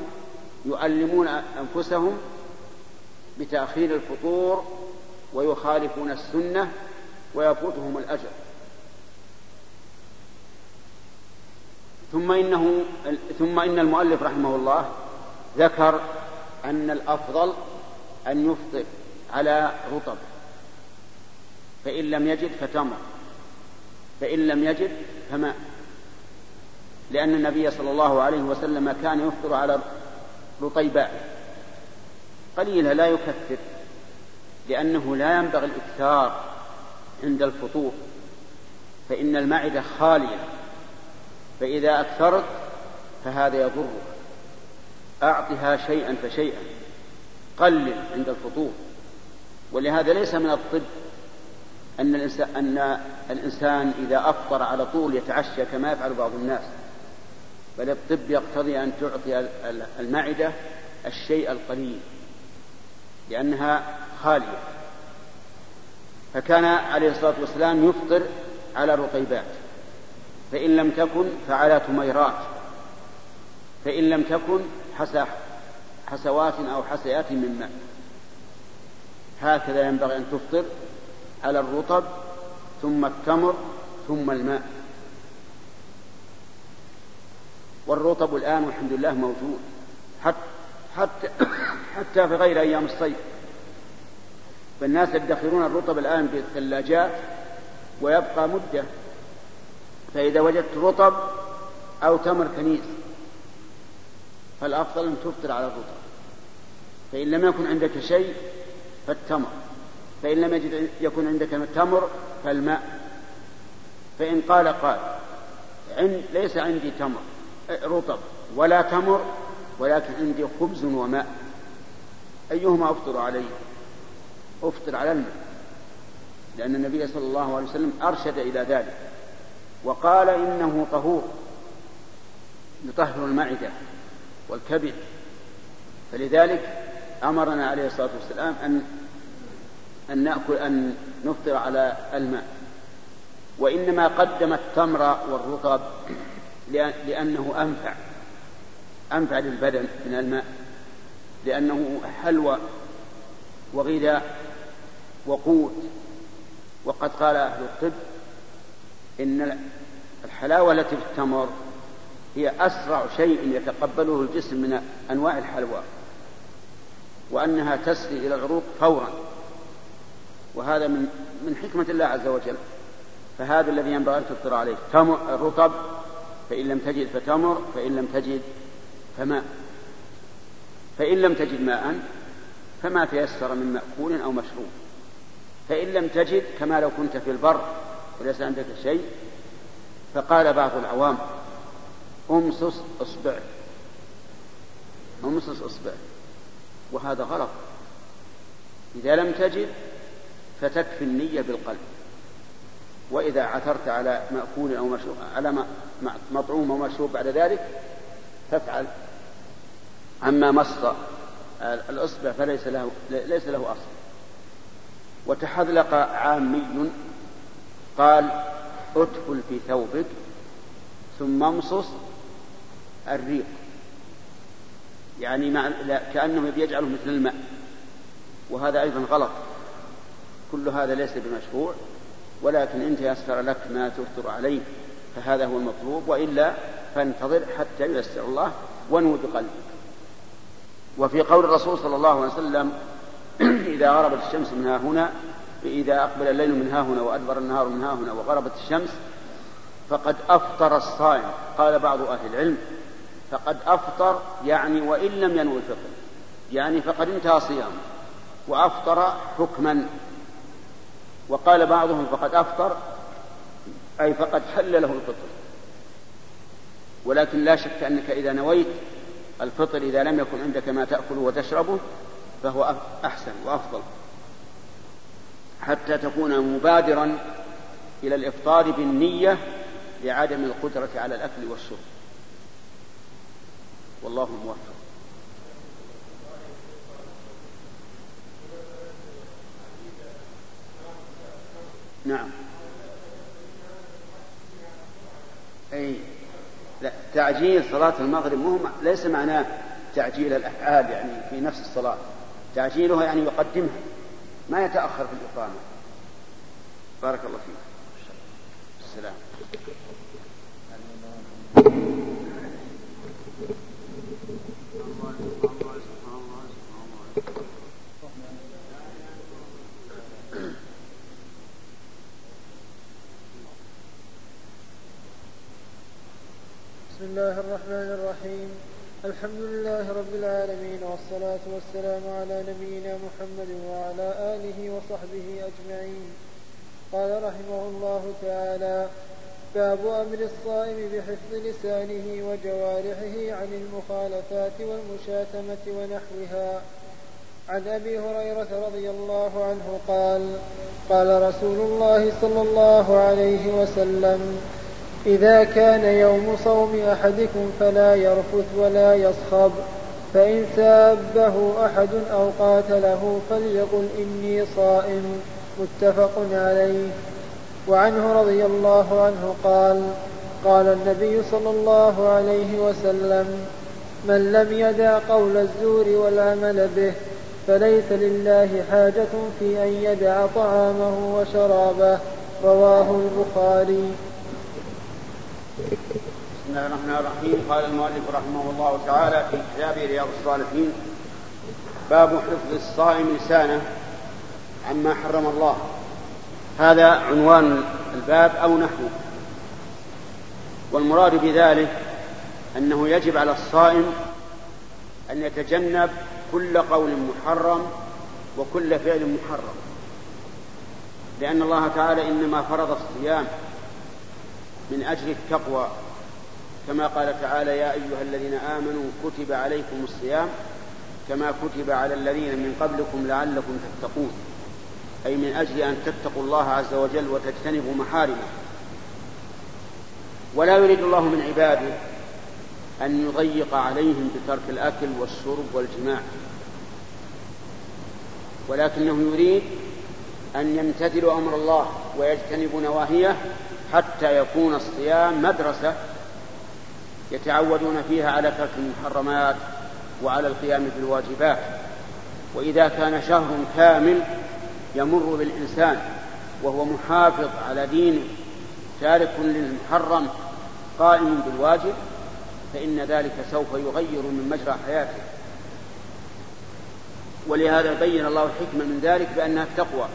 يؤلمون أنفسهم بتأخير الفطور ويخالفون السنة ويفوتهم الأجر. ثم إنه ثم إن المؤلف رحمه الله ذكر أن الأفضل أن يفطر. على رطب. فإن لم يجد فتمر. فإن لم يجد فماء. لأن النبي صلى الله عليه وسلم كان يفطر على رطيبات قليلة لا يكثر لأنه لا ينبغي الإكثار عند الفطور. فإن المعدة خالية. فإذا أكثرت فهذا يضرك. أعطها شيئا فشيئا. قلل عند الفطور. ولهذا ليس من الطب أن الإنسان, أن الإنسان إذا أفطر على طول يتعشى كما يفعل بعض الناس بل الطب يقتضي أن تعطي المعدة الشيء القليل لأنها خالية. فكان عليه الصلاة والسلام يفطر على رطيبات فإن لم تكن فعلى تميرات فإن لم تكن حسوات أو حسيات من ماء. هكذا ينبغي أن تفطر على الرطب ثم التمر ثم الماء. والرطب الآن والحمد لله موجود. حتى حتى حتى في غير أيام الصيف. فالناس يدخرون الرطب الآن في الثلاجات ويبقى مدة. فإذا وجدت رطب أو تمر كنيس فالأفضل أن تفطر على الرطب. فإن لم يكن عندك شيء فالتمر. فإن لم يجد يكن عندك تمر فالماء. فإن قال قال. عند ليس عندي تمر رطب. ولا تمر ولكن عندي خبز وماء. أيهما أفطر عليه؟ أفطر على الماء. لأن النبي صلى الله عليه وسلم أرشد إلى ذلك. وقال إنه طهور. يطهر المعدة والكبد. فلذلك أمرنا عليه الصلاة والسلام أن أن نأكل أن نفطر على الماء. وإنما قدم التمر والرطب لأنه أنفع. أنفع للبدن من الماء. لأنه حلوى وغذاء وقوت. وقد قال أهل الطب إن الحلاوة التي في التمر هي أسرع شيء يتقبله الجسم من أنواع الحلوى. وأنها تسري إلى العروق فورا. وهذا من من حكمة الله عز وجل. فهذا الذي ينبغي أن تفطر عليه. تمر الرطب فإن لم تجد فتمر فإن لم تجد فماء. فإن لم تجد ماء فما تيسر من مأكول أو مشروب. فإن لم تجد كما لو كنت في البر وليس عندك شيء فقال بعض العوام أمصص أصبع. أمصص أصبع. وهذا غلط. إذا لم تجد فتكفي النية بالقلب. وإذا عثرت على مأكول أو مشروب على مطعوم أو مشروب بعد ذلك فافعل. أما مص الإصبع فليس له ليس له أصل. وتحذلق عامي قال أدخل في ثوبك ثم امصص الريق. يعني مع كأنه يجعله مثل الماء. وهذا أيضا غلط. كل هذا ليس بمشروع ولكن إن تيسر لك ما تفطر عليه فهذا هو المطلوب. وإلا فانتظر حتى ييسر الله وانو بقلبك وفي قول الرسول صلى الله عليه وسلم إذا غربت الشمس من ها هنا إذا أقبل الليل من ها هنا وأدبر النهار من ها هنا وغربت الشمس فقد أفطر الصائم. قال بعض أهل العلم فقد أفطر يعني وإن لم ينوي الفطر يعني فقد انتهى صيامه وأفطر حكما. وقال بعضهم فقد أفطر أي فقد حل له الفطر. ولكن لا شك أنك إذا نويت الفطر إذا لم يكن عندك ما تأكله وتشربه فهو أحسن وأفضل. حتى تكون مبادرا إلى الإفطار بالنية لعدم القدرة على الأكل والشرب. والله موفق. نعم. أي لا تعجيل صلاة المغرب مو ليس معناه تعجيل الأفعال يعني في نفس الصلاة. تعجيلها يعني يقدمها ما يتأخر في الإقامة. بارك الله فيك. السلام. الله الرحمن الرحيم. الحمد لله رب العالمين والصلاة والسلام على نبينا محمد وعلى آله وصحبه أجمعين. قال رحمه الله تعالى باب أمر الصائم بحفظ لسانه وجوارحه عن المخالفات والمشاتمة ونحوها. عن أبي هريرة رضي الله عنه قال قال رسول الله صلى الله عليه وسلم إذا كان يوم صوم أحدكم فلا يرفث ولا يصخب فإن سابه أحد أو قاتله فليقل إني صائم متفق عليه. وعنه رضي الله عنه قال قال النبي صلى الله عليه وسلم من لم يدع قول الزور والعمل به فليس لله حاجة في أن يدع طعامه وشرابه. رواه البخاري. بسم الله الرحمن الرحيم. قال المؤلف رحمه الله تعالى في كتابه رياض الصالحين باب حفظ الصائم لسانه عما حرم الله. هذا عنوان الباب أو نحوه. والمراد بذلك أنه يجب على الصائم أن يتجنب كل قول محرم وكل فعل محرم لأن الله تعالى إنما فرض الصيام من أجل التقوى. كما قال تعالى يا أيها الذين آمنوا كتب عليكم الصيام كما كتب على الذين من قبلكم لعلكم تتقون. أي من أجل أن تتقوا الله عز وجل وتجتنبوا محارمه. ولا يريد الله من عباده أن يضيق عليهم بترك الأكل والشرب والجماع. ولكنه يريد أن يمتثلوا أمر الله ويجتنبوا نواهيه حتى يكون الصيام مدرسة يتعودون فيها على ترك المحرمات وعلى القيام بالواجبات وإذا كان شهر كامل يمر بالإنسان وهو محافظ على دينه تارك للمحرم قائم بالواجب فإن ذلك سوف يغير من مجرى حياته. ولهذا بين الله الحكمة من ذلك بأنها التقوى.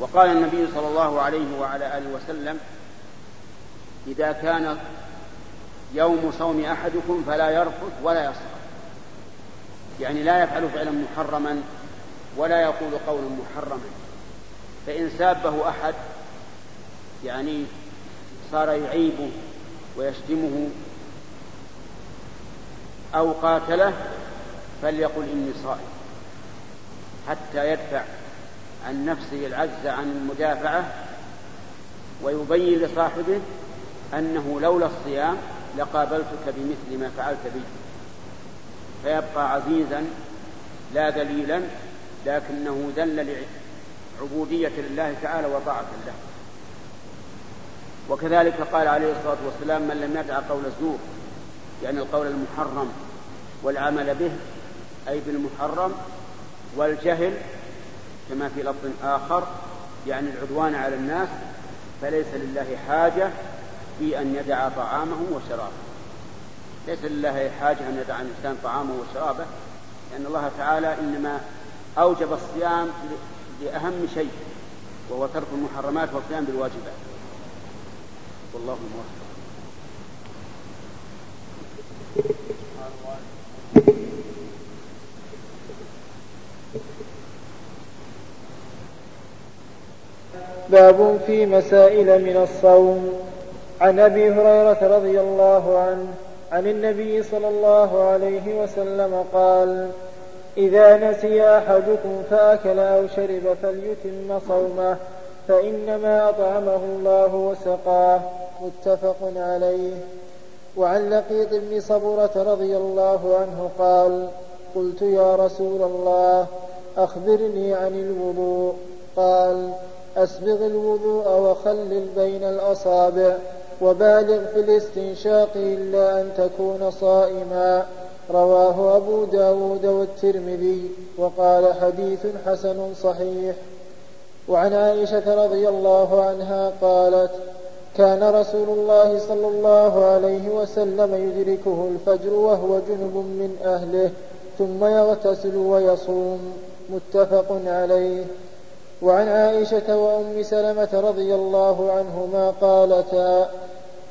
وقال النبي صلى الله عليه وعلى آله وسلم إذا كان يوم صوم أحدكم فلا يرفث ولا يصرف يعني لا يفعل فعلا محرما ولا يقول قولا محرما. فإن سابه أحد يعني صار يعيبه ويشتمه أو قاتله فليقل إني صائم. حتى يدفع عن نفسه العجز عن المدافعة ويبين لصاحبه أنه لولا الصيام لقابلتك بمثل ما فعلت بي. فيبقى عزيزا لا ذليلا لكنه ذل لعبودية لله تعالى وطاعة له. وكذلك قال عليه الصلاة والسلام من لم يدع قول الزور يعني القول المحرم والعمل به أي بالمحرم والجهل كما في لفظ آخر يعني العدوان على الناس فليس لله حاجة في أن يدع طعامه وشرابه. ليس لله حاجة أن يدع الإنسان طعامه وشرابه لأن الله تعالى إنما أوجب الصيام لأهم شيء وهو ترك المحرمات والقيام بالواجبات. والله موفق. باب في مسائل من الصوم. عن أبي هريرة رضي الله عنه عن النبي صلى الله عليه وسلم قال إذا نسي أحدكم فأكل أو شرب فليتم صومه فإنما أطعمه الله وسقاه. متفق عليه. وعن لقيط بن صبرة رضي الله عنه قال قلت يا رسول الله أخبرني عن الوضوء. قال أسبغ الوضوء وخلل بين الأصابع. وبالغ في الاستنشاق إلا أن تكون صائما. رواه أبو داود والترمذي وقال حديث حسن صحيح. وعن عائشة رضي الله عنها قالت كان رسول الله صلى الله عليه وسلم يدركه الفجر وهو جنب من أهله ثم يغتسل ويصوم. متفق عليه. وعن عائشة وأم سلمة رضي الله عنهما قالتا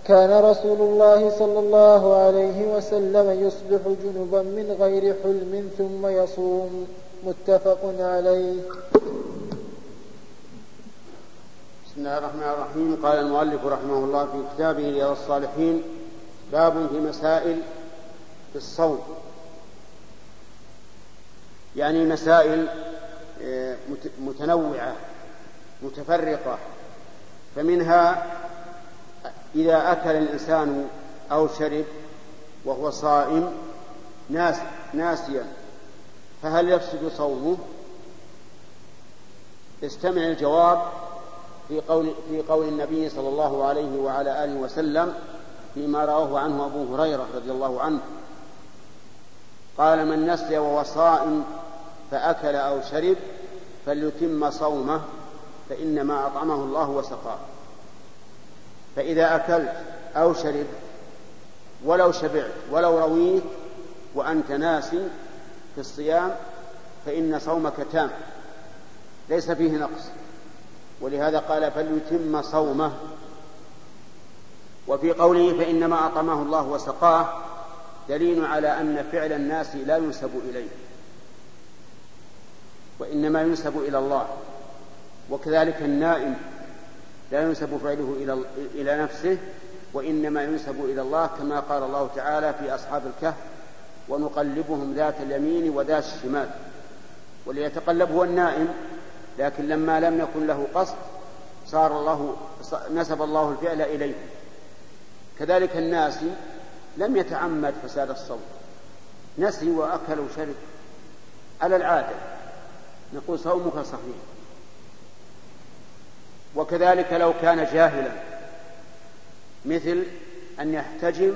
كان رسول الله صلى الله عليه وسلم يصبح جنبا من غير حلم ثم يصوم. متفق عليه. بسم الله الرحمن الرحيم. قال المؤلف رحمه الله في كتابه رياض الصالحين باب في مسائل في الصوم. يعني مسائل آه، متنوعة متفرقة فمنها إذا أكل الإنسان أو شرب وهو صائم ناس ناسيا فهل يفسد صومه؟ استمع الجواب في قول في قول النبي صلى الله عليه وعلى آله وسلم فيما رواه عنه أبو هريرة رضي الله عنه قال من نسي وهو صائم فأكل أو شرب فليتم صومه فإنما أطعمه الله وسقاه فإذا أكلت أو شربت ولو شبعت ولو رويت وأنت ناس في الصيام فإن صومك تام. ليس فيه نقص. ولهذا قال فليتم صومه. وفي قوله فإنما أطعمه الله وسقاه دليل على أن فعل الناس لا ينسب إليه. وإنما ينسب إلى الله. وكذلك النائم لا ينسب فعله إلى إلى نفسه وإنما ينسب إلى الله كما قال الله تعالى في أصحاب الكهف ونقلبهم ذات اليمين وذات الشمال وليتقلب هو النائم لكن لما لم يكن له قصد صار الله نسب الله الفعل إليه. كذلك الناس لم يتعمد فساد الصوم نسي وأكل وشرب على العادة. نقول صومك صحيح. وكذلك لو كان جاهلا مثل أن يحتجم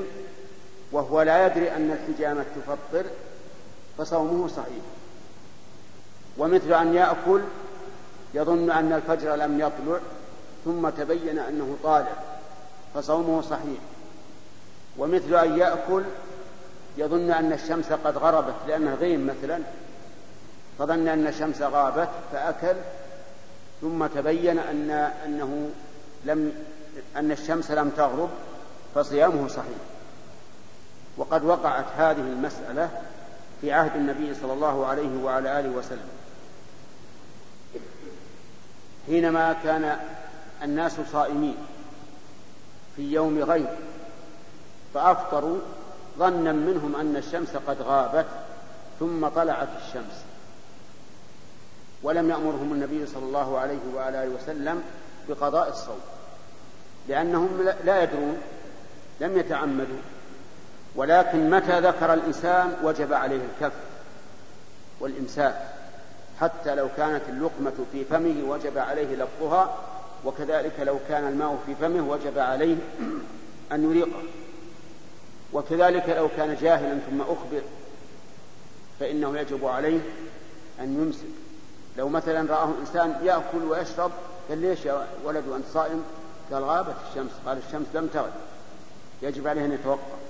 وهو لا يدري أن الحجامة تفطر فصومه صحيح. ومثل أن يأكل يظن أن الفجر لم يطلع ثم تبين أنه طالع فصومه صحيح. ومثل أن يأكل يظن أن الشمس قد غربت لأنه غيم مثلا فظن أن الشمس غابت فأكل ثم تبين أن أنه لم أن الشمس لم تغرب فصيامه صحيح. وقد وقعت هذه المسألة في عهد النبي صلى الله عليه وعلى آله وسلم. حينما كان الناس صائمين في يوم غيب فأفطروا ظنا منهم أن الشمس قد غابت ثم طلعت الشمس. ولم يأمرهم النبي صلى الله عليه وعلى آله وسلم بقضاء الصوم لأنهم لا يدرون لم يتعمدوا ولكن متى ذكر الإنسان وجب عليه الكف والإمساك حتى لو كانت اللقمة في فمه وجب عليه لفظها وكذلك لو كان الماء في فمه وجب عليه أن يريقه. وكذلك لو كان جاهلا ثم أخبر فإنه يجب عليه أن يمسك. لو مثلا رآه إنسان يأكل ويشرب قال ليش يا ولد وأنت صائم؟ قال غابت الشمس. قال الشمس لم تغب يجب عليه أن يتوقف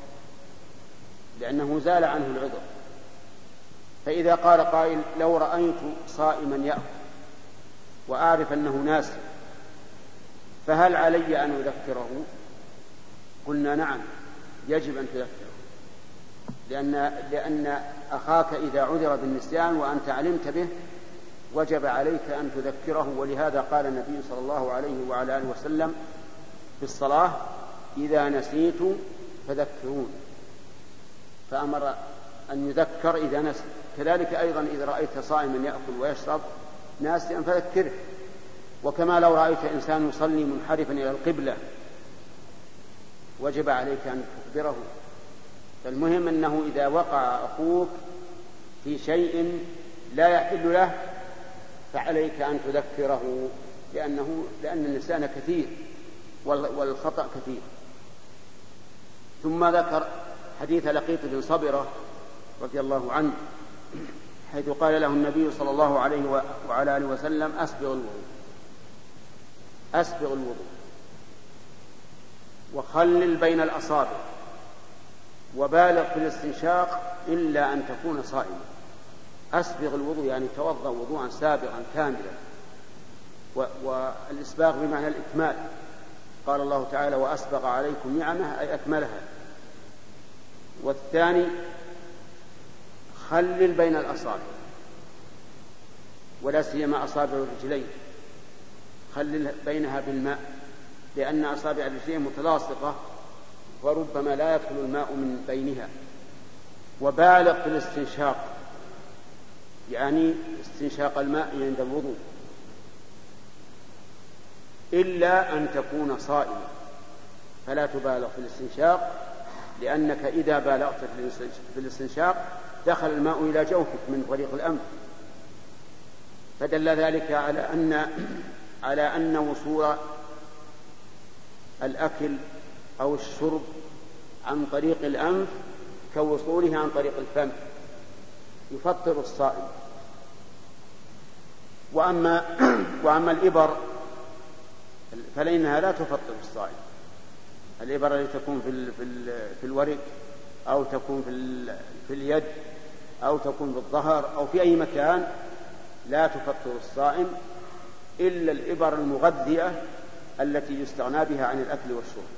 لأنه زال عنه العذر. فإذا قال قائل لو رأيت صائما يأكل وأعرف أنه ناسي فهل علي أن أذكره؟ قلنا نعم يجب أن تذكره. لأن لأن أخاك إذا عذر بالنسيان وأنت علمت به وجب عليك أن تذكره ولهذا قال النبي صلى الله عليه وعلى آله وسلم في الصلاة إذا نسيت فذكرون. فأمر أن يذكر إذا نسي. كذلك أيضا إذا رأيت صائما يأكل ويشرب ناسيا فذكره. وكما لو رأيت إنسان يصلي منحرفا إلى القبلة وجب عليك أن تخبره. فالمهم أنه إذا وقع أخوك في شيء لا يحل له فعليك أن تذكره لأنه لأن النسيان كثير والخطأ كثير. ثم ذكر حديث لقيط بن صبرة رضي الله عنه حيث قال له النبي صلى الله عليه وعلى آله وسلم أسبغ الوضوء أسبغ الوضوء وخلل بين الأصابع وبالغ في الاستنشاق إلا أن تكون صائما. أسبغ الوضوء يعني توضأ وضوءا سابغا كاملا. والإسباغ بمعنى الإكمال. قال الله تعالى وأسبغ عليكم نعمة أي أكملها. والثاني خلل بين الأصابع. ولا سيما أصابع الرجلين. خلل بينها بالماء لأن أصابع الرجلين متلاصقة وربما لا يدخل الماء من بينها. وبالغ في الاستنشاق. يعني استنشاق الماء عند الوضوء. إلا أن تكون صائما فلا تبالغ في الاستنشاق لأنك إذا بالغت في الاستنشاق دخل الماء إلى جوفك من طريق الأنف فدل ذلك على أن على أن وصول الأكل أو الشرب عن طريق الأنف كوصوله عن طريق الفم. يفطر الصائم. وأما وأما الإبر فإنها لا تفطر الصائم. الإبر التي تكون في في في الورك أو تكون في في اليد أو تكون في الظهر أو في أي مكان لا تفطر الصائم إلا الإبر المغذية التي يستغنى بها عن الأكل والشرب.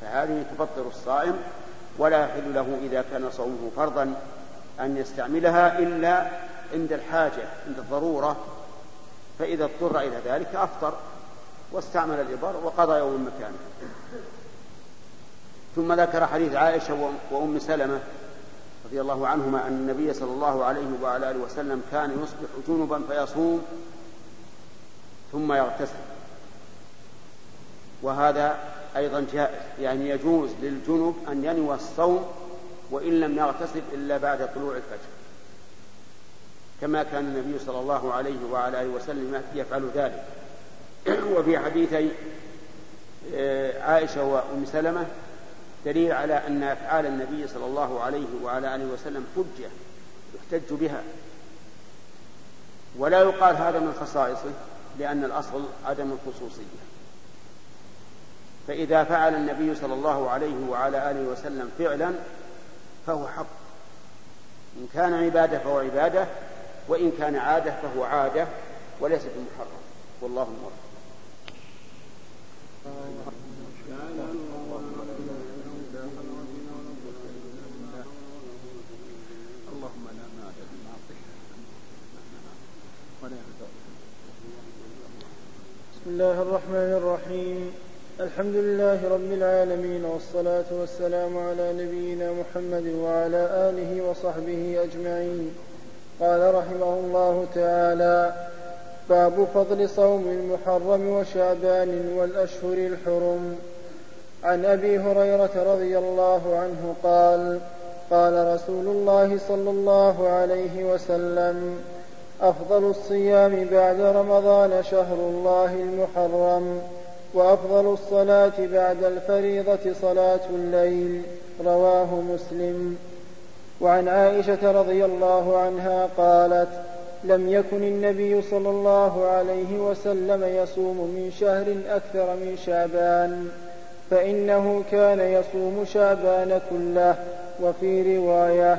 فهذه تفطر الصائم ولا يحل له إذا كان صومه فرضا أن يستعملها إلا عند الحاجة عند الضرورة فإذا اضطر إلى ذلك أفطر واستعمل الإبر وقضى يوم مكانه. ثم ذكر حديث عائشة وأم سلمة رضي الله عنهما أن النبي صلى الله عليه وعلى آله وسلم كان يصبح جنبا فيصوم ثم يغتسل. وهذا أيضا جائز يعني يجوز للجنب أن ينوى الصوم وإن لم يغتسل إلا بعد طلوع الفجر. كما كان النبي صلى الله عليه وعلى آله وسلم يفعل ذلك. وفي حديثي آه، عائشة وأم سلمة دليل على أن أفعال النبي صلى الله عليه وعلى آله وسلم حجة يحتج بها. ولا يقال هذا من خصائصه لأن الأصل عدم الخصوصية. فإذا فعل النبي صلى الله عليه وعلى آله وسلم فعلا فهو حق. إن كان عبادة فهو عبادة وإن كان عادة فهو عادة وليس بمحرم والله الموفق. بسم الله الرحمن الرحيم. الحمد لله رب العالمين والصلاة والسلام على نبينا محمد وعلى آله وصحبه أجمعين. قال رحمه الله تعالى باب فضل صوم المحرم وشعبان والأشهر الحرم. عن أبي هريرة رضي الله عنه قال قال رسول الله صلى الله عليه وسلم أفضل الصيام بعد رمضان شهر الله المحرم وأفضل الصلاة بعد الفريضة صلاة الليل رواه مسلم. وعن عائشة رضي الله عنها قالت لم يكن النبي صلى الله عليه وسلم يصوم من شهر أكثر من شعبان فإنه كان يصوم شعبان كله وفي رواية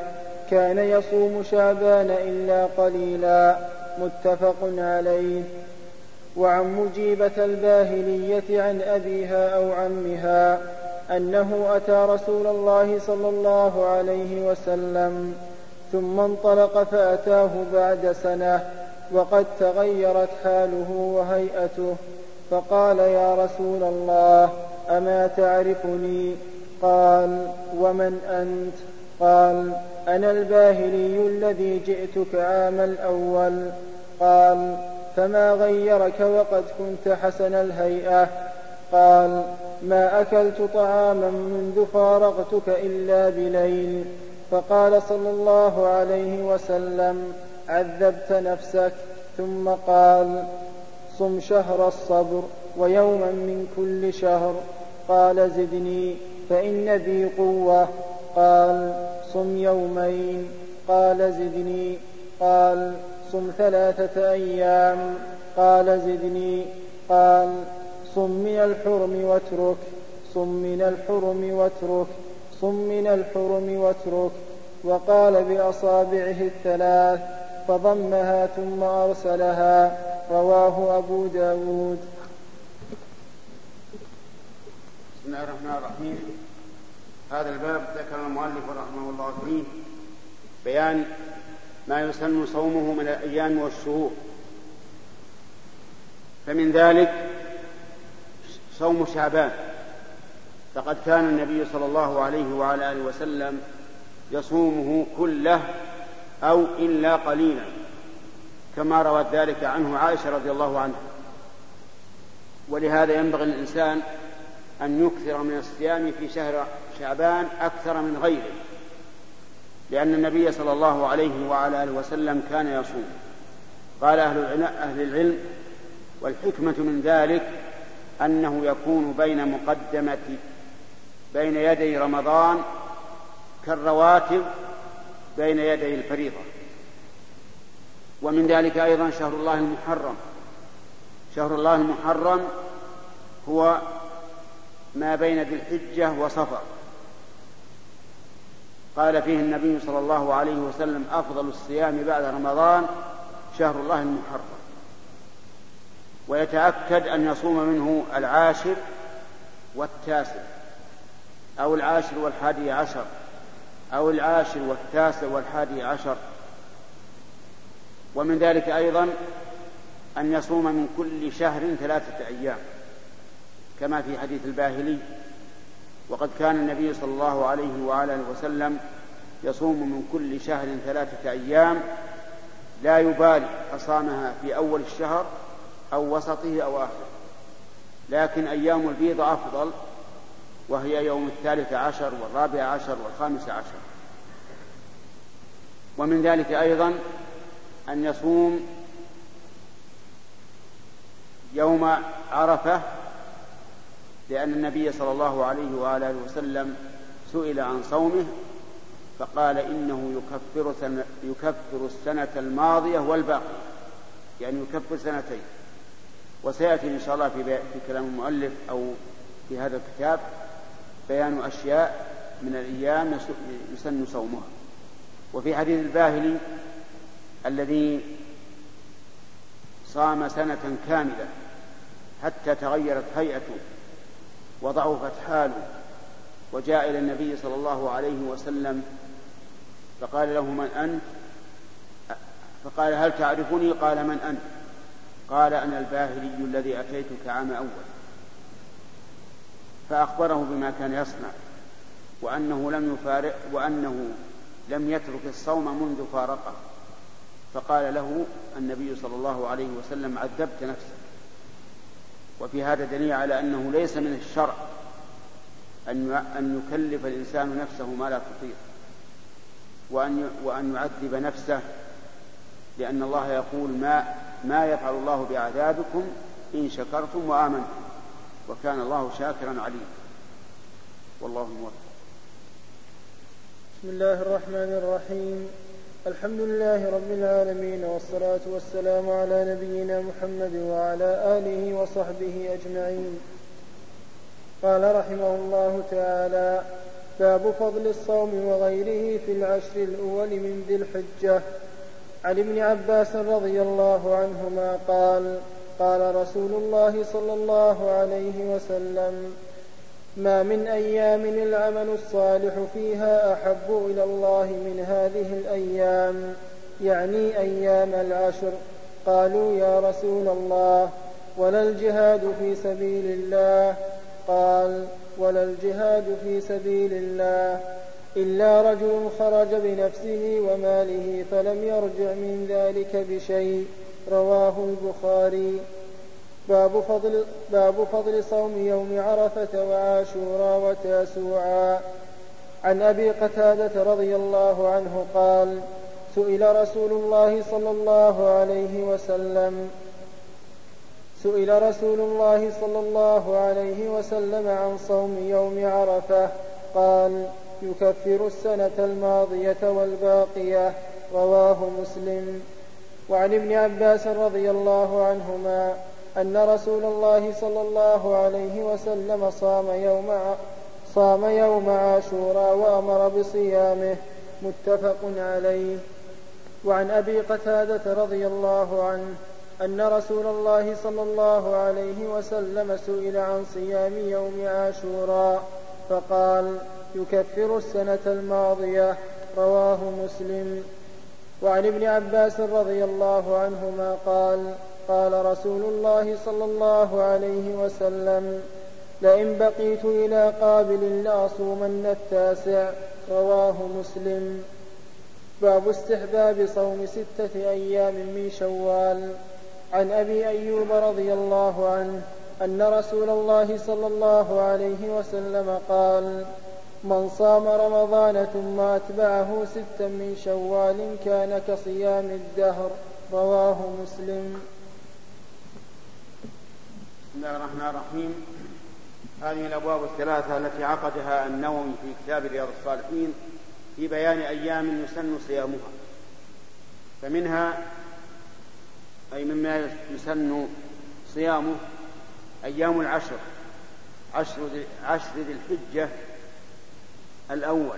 كان يصوم شعبان إلا قليلا متفق عليه. وعن مجيبة الباهلية عن أبيها أو عمها أنه أتى رسول الله صلى الله عليه وسلم ثم انطلق فأتاه بعد سنة وقد تغيرت حاله وهيئته فقال يا رسول الله أما تعرفني؟ قال ومن أنت؟ قال أنا الباهلي الذي جئتك عام الأول. قال فما غيرك وقد كنت حسن الهيئة قال ما أكلت طعاما منذ فارقتك إلا بليل. فقال صلى الله عليه وسلم عذبت نفسك. ثم قال صم شهر الصبر ويوما من كل شهر. قال زدني فإن بي قوة. قال صم يومين. قال زدني. قال صم ثلاثة أيام. قال زدني. قال صم من الحرم واترك. صم من الحرم واترك. صم من الحرم واترك. وقال بأصابعه الثلاث فضمها ثم أرسلها. رواه أبو داود. بسم الله الرحمن الرحيم. هذا الباب ذكر المؤلف رحمه الله فيه بيان ما يسن صومه من الأيام والشهور. فمن ذلك صوم شعبان فقد كان النبي صلى الله عليه وعلى آله وسلم يصومه كله أو إلا قليلا كما روت ذلك عنه عائشة رضي الله عنها. ولهذا ينبغي للإنسان أن يكثر من الصيام في شهر شعبان أكثر من غيره لأن النبي صلى الله عليه وعلى آله وسلم كان يصوم. قال أهل العلم والحكمة من ذلك أنه يكون بين مقدمة بين يدي رمضان كالرواتب بين يدي الفريضة. ومن ذلك أيضا شهر الله المحرم. شهر الله المحرم هو ما بين ذي الحجة وصفر. قال فيه النبي صلى الله عليه وسلم أفضل الصيام بعد رمضان شهر الله المحرم. ويتأكد أن يصوم منه العاشر والتاسع أو العاشر والحادي عشر أو العاشر والتاسع والحادي عشر. ومن ذلك أيضا أن يصوم من كل شهر ثلاثة أيام كما في حديث الباهلي. وقد كان النبي صلى الله عليه وعلى وسلم يصوم من كل شهر ثلاثة أيام لا يبالي أصامها في أول الشهر أو وسطه أو آخره. لكن أيام البيض أفضل وهي يوم الثالث عشر والرابع عشر والخامس عشر. ومن ذلك أيضا أن يصوم يوم عرفة لأن النبي صلى الله عليه وآله وسلم سئل عن صومه فقال إنه يكفر, سنة يكفر السنة الماضية والباقية يعني يكفر سنتين. وسيأتي إن شاء الله في, في كلام المؤلف أو في هذا الكتاب بيان أشياء من الأيام يسن صومها. وفي حديث الباهلي الذي صام سنة كاملة حتى تغيرت هيئته وضعفت حاله وجاء إلى النبي صلى الله عليه وسلم فقال له من أنت؟ فقال هل تعرفني؟ قال من أنت؟ قال أنا الباهلي الذي أتيتك عام أول. فأخبره بما كان يصنع وأنه لم يفارق وأنه لم يترك الصوم منذ فارقه. فقال له النبي صلى الله عليه وسلم عذبت نفسك. وفي هذا دليل على أنه ليس من الشرع أن يكلف الإنسان نفسه ما لا تطيق وأن وأن يعذب نفسه لأن الله يقول ما ما يفعل الله بعذابكم إن شكرتم وآمنتم وكان الله شاكرا عليما والله موفق. بسم الله الرحمن الرحيم. الحمد لله رب العالمين والصلاة والسلام على نبينا محمد وعلى آله وصحبه أجمعين. قال رحمه الله تعالى باب فضل الصوم وغيره في العشر الأول من ذي الحجة. عن ابن عباس رضي الله عنهما قال قال رسول الله صلى الله عليه وسلم ما من أيام العمل الصالح فيها أحب إلى الله من هذه الأيام يعني أيام العشر. قالوا يا رسول الله ولا الجهاد في سبيل الله. قال ولا الجهاد في سبيل الله. إلا رجل خرج بنفسه وماله فلم يرجع من ذلك بشيء. رواه البخاري. باب فضل, باب فضل صوم يوم عرفة وعاشورا وتاسوعا. عن أبي قتادة رضي الله عنه قال سئل رسول الله صلى الله عليه وسلم سئل رسول الله صلى الله عليه وسلم عن صوم يوم عرفة قال يكفر السنة الماضية والباقية رواه مسلم. وعن ابن عباس رضي الله عنهما أن رسول الله صلى الله عليه وسلم صام يوم صام يوم عاشوراء وأمر بصيامه متفق عليه. وعن أبي قتادة رضي الله عنه أن رسول الله صلى الله عليه وسلم سئل عن صيام يوم عاشوراء فقال يكفر السنة الماضية رواه مسلم. وعن ابن عباس رضي الله عنهما قال قال رسول الله صلى الله عليه وسلم لئن بقيت إلى قابل لأصومن التاسع. رواه مسلم. باب استحباب صوم ستة أيام من شوال. عن أبي أيوب رضي الله عنه أن رسول الله صلى الله عليه وسلم قال من صام رمضان ثم أتبعه ستا من شوال كان كصيام الدهر. رواه مسلم. بسم الله الرحمن الرحيم. هذه الأبواب الثلاثة التي عقدها النووي في كتاب رياض الصالحين في بيان أيام يسن صيامها. فمنها مما يسن صيامه أيام العشر عشر ذي الحجة الأول.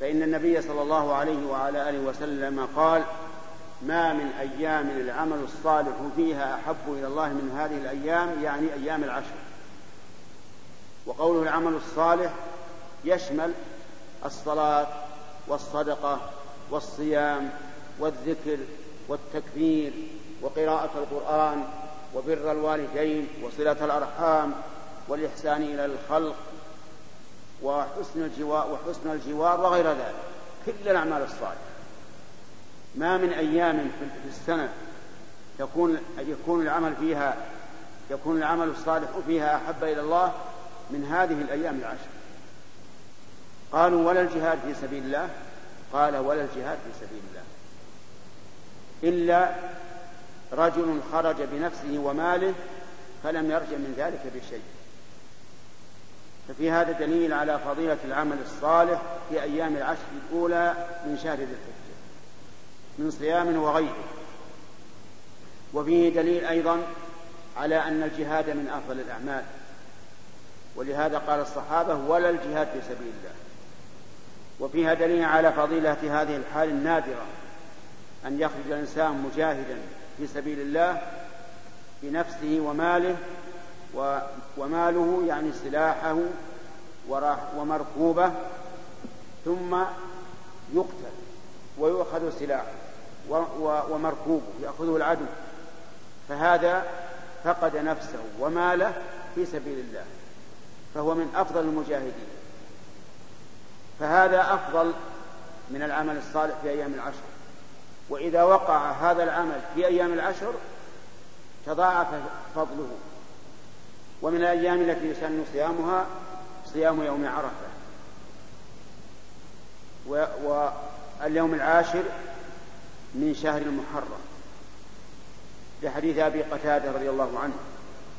فإن النبي صلى الله عليه وعلى آله وسلم قال ما من أيام العمل الصالح فيها أحب إلى الله من هذه الأيام؟ يعني أيام العشر. وقوله العمل الصالح يشمل الصلاة والصدقة والصيام والذكر والتكبير وقراءة القرآن وبر الوالدين وصلة الأرحام والإحسان إلى الخلق وحسن الجوار وحسن الجوار وغير ذلك. كل الأعمال الصالحة. ما من أيام في السنة تكون يكون العمل فيها يكون العمل الصالح فيها أحب إلى الله من هذه الأيام العشر. قالوا ولا الجهاد في سبيل الله. قال ولا الجهاد في سبيل الله. إلا رجل خرج بنفسه وماله فلم يرجع من ذلك بشيء. ففي هذا دليل على فضيلة العمل الصالح في أيام العشر الأولى من شهر ذي الحجة من صيام وغيره. وفيه دليل أيضا على أن الجهاد من أفضل الأعمال. ولهذا قال الصحابة ولا الجهاد في سبيل الله. وفيها دليل على فضيلة هذه الحال النادرة أن يخرج الإنسان مجاهدا في سبيل الله بنفسه وماله وماله يعني سلاحه ومركوبه ثم يقتل ويؤخذ سلاحه ومركوبه يأخذه العدو. فهذا فقد نفسه وماله في سبيل الله فهو من أفضل المجاهدين. فهذا أفضل من العمل الصالح في أيام العشر. وإذا وقع هذا العمل في أيام العشر تضاعف فضله. ومن الأيام التي يسن صيامها صيام يوم عرفة. واليوم العاشر من شهر المحرم. لحديث أبي قتادة رضي الله عنه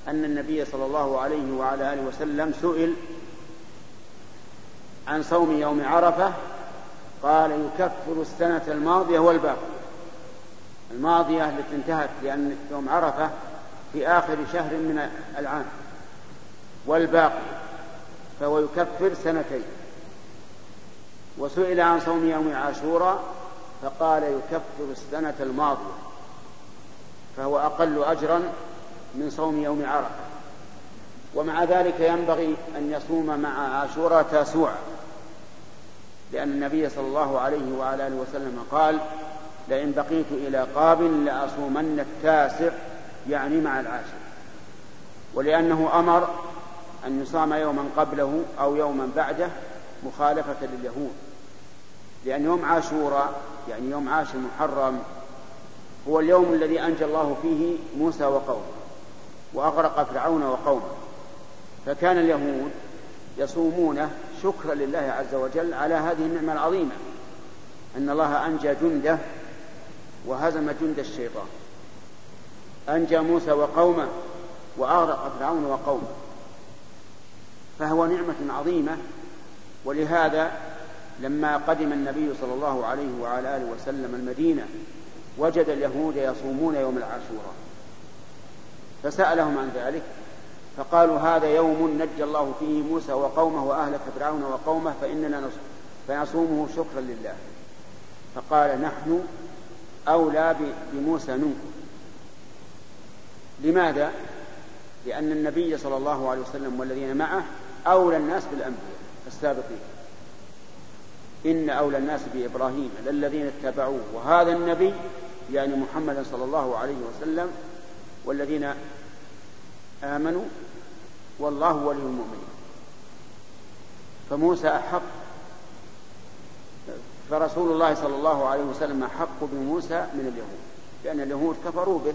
أن النبي صلى الله عليه وعلى آله وسلم سئل عن صوم يوم عرفة قال يكفر السنة الماضية والباقية الماضية التي انتهت لأن يوم عرفة في آخر شهر من العام. والباقي فهو يكفر سنتين. وسئل عن صوم يوم عاشوراء فقال يكفر السنة الماضية فهو أقل أجرا من صوم يوم عرفة. ومع ذلك ينبغي أن يصوم مع عاشوراء تاسوعا لأن النبي صلى الله عليه وعلى آله وسلم قال لئن بقيت إلى قابل لأصومن التاسع يعني مع العاشر. ولأنه أمر أن يصام يوما قبله أو يوما بعده مخالفة لليهود. لأن يوم عاشوراء يعني يوم عاشر محرم هو اليوم الذي أنجى الله فيه موسى وقومه وأغرق فرعون وقومه. فكان اليهود يصومونه شكرا لله عز وجل على هذه النعمة العظيمة أن الله أنجى جنده وهزم جند الشيطان. أنجى موسى وقومه وأغرق فرعون وقومه. فهو نعمة عظيمة. ولهذا لما قدم النبي صلى الله عليه وعلى آله وسلم المدينة وجد اليهود يصومون يوم العاشوراء فسألهم عن ذلك فقالوا هذا يوم نجى الله فيه موسى وقومه وأهلك فرعون وقومه فإننا فنصومه شكرا لله. فقال نحن أولى بموسى منكم. لماذا؟ لأن النبي صلى الله عليه وسلم والذين معه أولى الناس بالأنبياء السابقين. إن أولى الناس بإبراهيم للذين اتبعوه. وهذا النبي يعني محمد صلى الله عليه وسلم والذين آمنوا والله ولي المؤمنين. فموسى أحق فرسول الله صلى الله عليه وسلم أحق بموسى من اليهود لأن اليهود كفروا به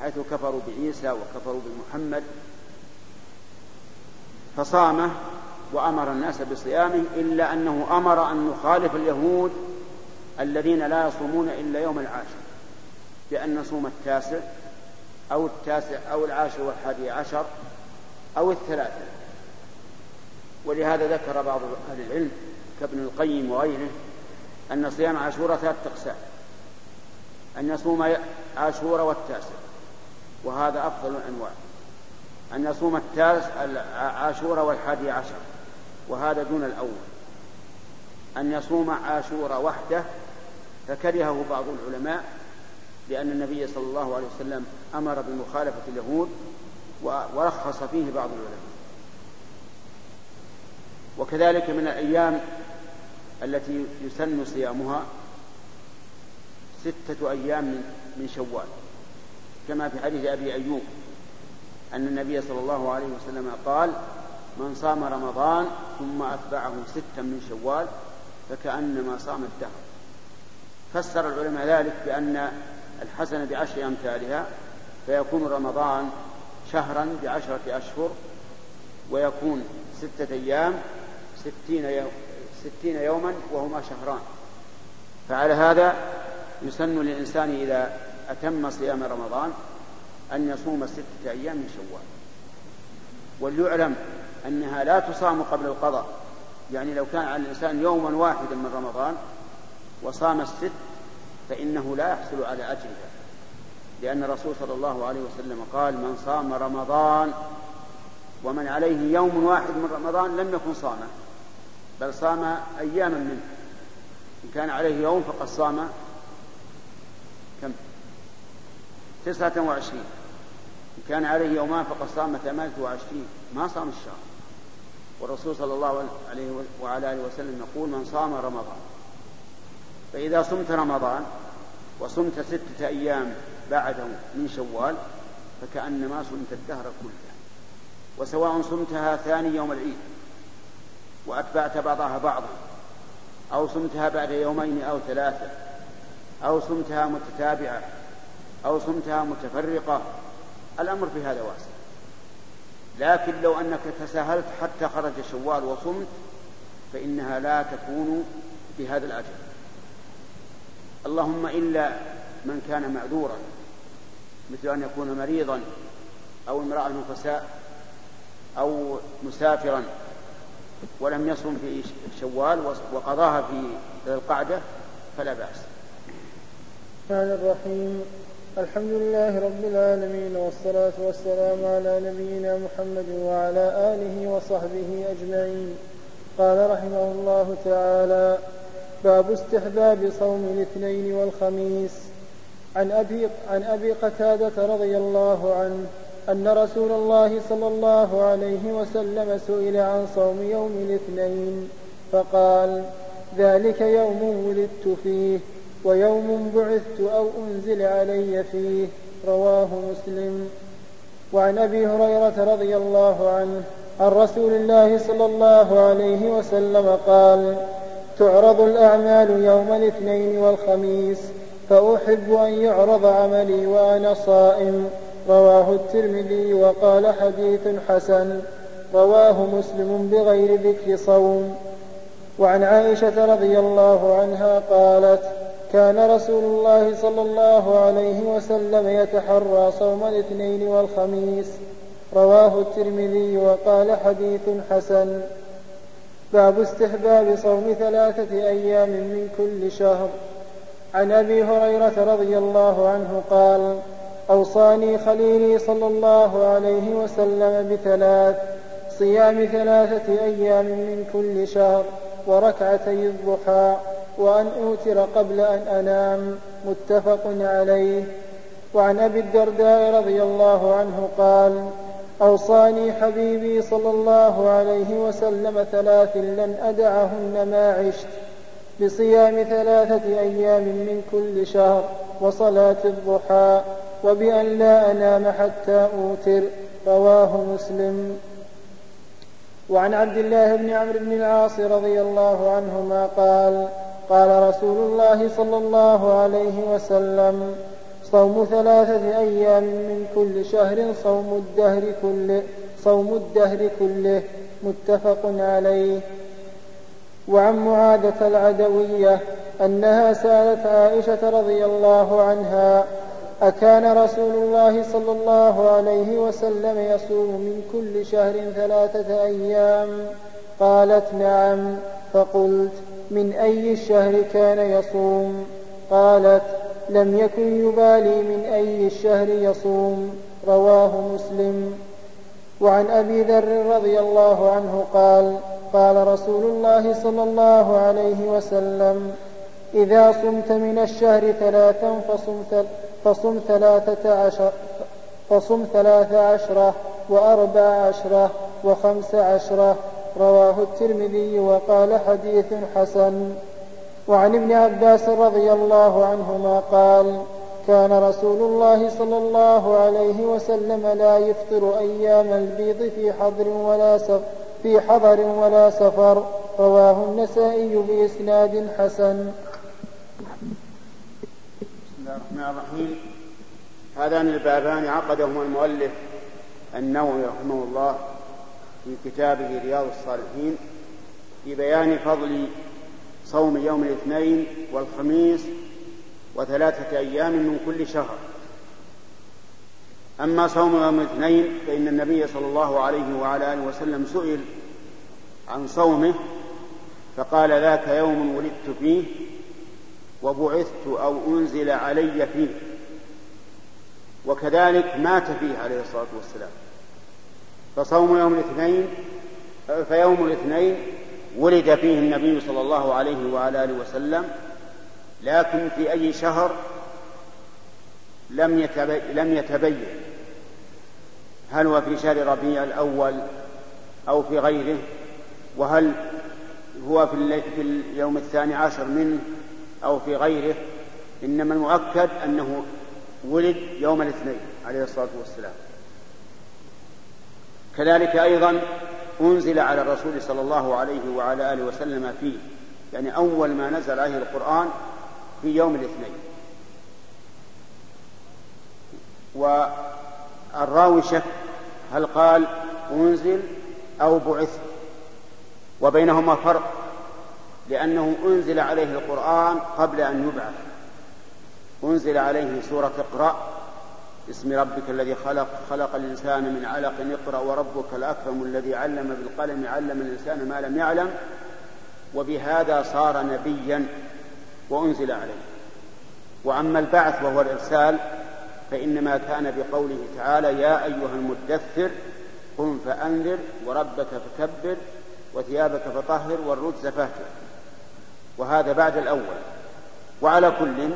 حيث كفروا بعيسى وكفروا بمحمد فصامه وأمر الناس بصيامه إلا أنه أمر أن نخالف اليهود الذين لا يصومون إلا يوم العاشر بأن نصوم التاسع أو التاسع أو العاشر والحادي عشر أو الثلاثة. ولهذا ذكر بعض أهل العلم كابن القيم وغيره أن صيام عاشوراء ثلاثة أقسام أن يصوم عاشور والتاسع وهذا أفضل الأنواع. أن يصوم التاسع عاشور والحادي عشر وهذا دون الأول. أن يصوم عاشور وحده فكرهه بعض العلماء لأن النبي صلى الله عليه وسلم أمر بمخالفة اليهود ورخص فيه بعض العلماء. وكذلك من الأيام التي يسن صيامها ستة أيام من شوال كما في حديث أبي أيوب أن النبي صلى الله عليه وسلم قال من صام رمضان ثم أتبعه ستا من شوال فكأنما صام الدهر. فسر العلماء ذلك بأن الحسنة بعشر أمثالها فيكون رمضان شهرا بعشرة أشهر ويكون ستة أيام ستين, يوم ستين يوما وهما شهران. فعلى هذا يسن للإنسان إذا أتم صيام رمضان أن يصوم ستة أيام من شوال. وليعلم أنها لا تصام قبل القضاء. يعني لو كان على الإنسان يوما واحدا من رمضان وصام الست فإنه لا يحصل على أجرها. لأن الرسول صلى الله عليه وسلم قال من صام رمضان ومن عليه يوم واحد من رمضان لم يكن صامه بل صام أياما منه. إن كان عليه يوم فقد صام كم؟ تسعة وعشرين. إن كان عليه يومان فقد صام ثمانية وعشرين ما صام الشهر. والرسول صلى الله عليه وعلى آله وسلم يقول من صام رمضان. فإذا صمت رمضان وصمت ستة أيام بعده من شوال فكأنما صمت الدهر كله. وسواء صمتها ثاني يوم العيد وأتبعت بعضها بعضا أو صمتها بعد يومين أو ثلاثة أو صمتها متتابعة أو صمتها متفرقة الأمر في هذا واسع. لكن لو أنك تساهلت حتى خرج شوال وصمت فإنها لا تكون بهذا الأجر اللهم إلا من كان معذورا مثل أن يكون مريضا أو امرأة نفساء أو مسافرا ولم يصم في شوال وقضاها في القعدة فلا بأس. الرحمن الرحيم. الحمد لله رب العالمين والصلاة والسلام على نبينا محمد وعلى آله وصحبه أجمعين. قال رحمه الله تعالى باب استحباب صوم الاثنين والخميس. عن أبي, عن أبي قتادة رضي الله عنه أن رسول الله صلى الله عليه وسلم سئل عن صوم يوم الاثنين فقال ذلك يوم ولدت فيه. ويوم بعثت أو أنزل علي فيه رواه مسلم. وعن أبي هريرة رضي الله عنه عن رسول الله صلى الله عليه وسلم قال تعرض الأعمال يوم الاثنين والخميس فأحب أن يعرض عملي وأنا صائم. رواه الترمذي وقال حديث حسن رواه مسلم بغير ذكر صوم. وعن عائشة رضي الله عنها قالت كان رسول الله صلى الله عليه وسلم يتحرى صوم الاثنين والخميس. رواه الترمذي وقال حديث حسن. باب استحباب صوم ثلاثة أيام من كل شهر. عن أبي هريرة رضي الله عنه قال أوصاني خليلي صلى الله عليه وسلم بثلاث صيام ثلاثة أيام من كل شهر وركعتي الضحى. وأن أوتر قبل أن أنام متفق عليه. وعن أبي الدرداء رضي الله عنه قال أوصاني حبيبي صلى الله عليه وسلم ثلاث لن أدعهن ما عشت بصيام ثلاثة أيام من كل شهر وصلاة الضحى وبأن لا أنام حتى أوتر. رواه مسلم. وعن عبد الله بن عمرو بن العاص رضي الله عنهما قال قال رسول الله صلى الله عليه وسلم صوم ثلاثة أيام من كل شهر صوم الدهر كله صوم الدهر كله متفق عليه. وعن معاذة العدوية أنها سألت عائشة رضي الله عنها أكان رسول الله صلى الله عليه وسلم يصوم من كل شهر ثلاثة أيام؟ قالت نعم. فقلت من أي الشهر كان يصوم؟ قالت لم يكن يبالي من أي الشهر يصوم. رواه مسلم. وعن أبي ذر رضي الله عنه قال قال رسول الله صلى الله عليه وسلم إذا صمت من الشهر ثلاثا فصم, فصم ثلاثة عشر فصم ثلاث عشرة وأربع عشرة وخمس عشرة رواه الترمذي وقال حديث حسن. وعن ابن عباس رضي الله عنهما قال كان رسول الله صلى الله عليه وسلم لا يفطر أيام البيض في حضر ولا سفر في حضر ولا سفر. رواه النسائي بإسناد حسن. بسم الله الرحمن الرحيم. هذان البابان عقدهما المؤلف النووي رحمه الله. في كتابه رياض الصالحين في بيان فضل صوم يوم الاثنين والخميس وثلاثة أيام من كل شهر. أما صوم يوم الاثنين فإن النبي صلى الله عليه وعلى آله وسلم سئل عن صومه فقال ذاك يوم ولدت فيه وبعثت أو أنزل علي فيه وكذلك مات فيه عليه الصلاة والسلام. فصوم يوم الاثنين فيوم الاثنين ولد فيه النبي صلى الله عليه وعلى آله وسلم لكن في أي شهر لم يتبين, لم يتبين. هل هو في شهر ربيع الأول أو في غيره؟ وهل هو في, في اليوم الثاني عشر منه أو في غيره؟ إنما المؤكد أنه ولد يوم الاثنين عليه الصلاة والسلام. كذلك أيضا أنزل على الرسول صلى الله عليه وعلى آله وسلم فيه يعني أول ما نزل عليه القرآن في يوم الاثنين. والراوي شك هل قال أنزل أو بعث وبينهما فرق لأنه أنزل عليه القرآن قبل أن يبعث. أنزل عليه سورة اقرأ باسم ربك الذي خلق خلق الإنسان من علق اقرأ وربك الأكرم الذي علم بالقلم علم الإنسان ما لم يعلم وبهذا صار نبيا وأنزل عليه. وأما البعث وهو الإرسال فإنما كان بقوله تعالى يا أيها المدثر قم فأنذر وربك فكبر وثيابك فطهر والرجز فاهجر. وهذا بعد الأول. وعلى كل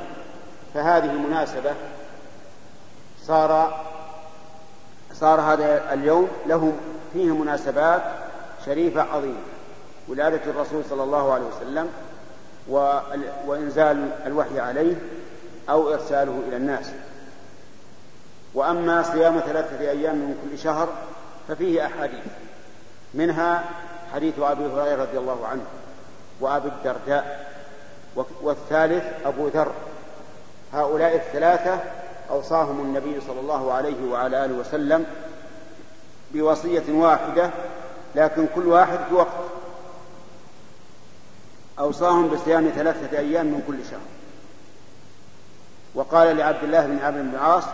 فهذه مناسبة صار صار هذا اليوم له فيه مناسبات شريفة عظيمة ولادة الرسول صلى الله عليه وسلم وإنزال الوحي عليه أو إرساله إلى الناس. وأما صيام ثلاثة أيام من كل شهر ففيه أحاديث منها حديث أبي هريرة رضي الله عنه وأبي الدرداء والثالث أبو ذر. هؤلاء الثلاثة أوصاهم النبي صلى الله عليه وعلى آله وسلم بوصية واحدة لكن كل واحد في وقت. أوصاهم بصيام ثلاثة أيام من كل شهر. وقال لعبد الله بن عمرو بن العاص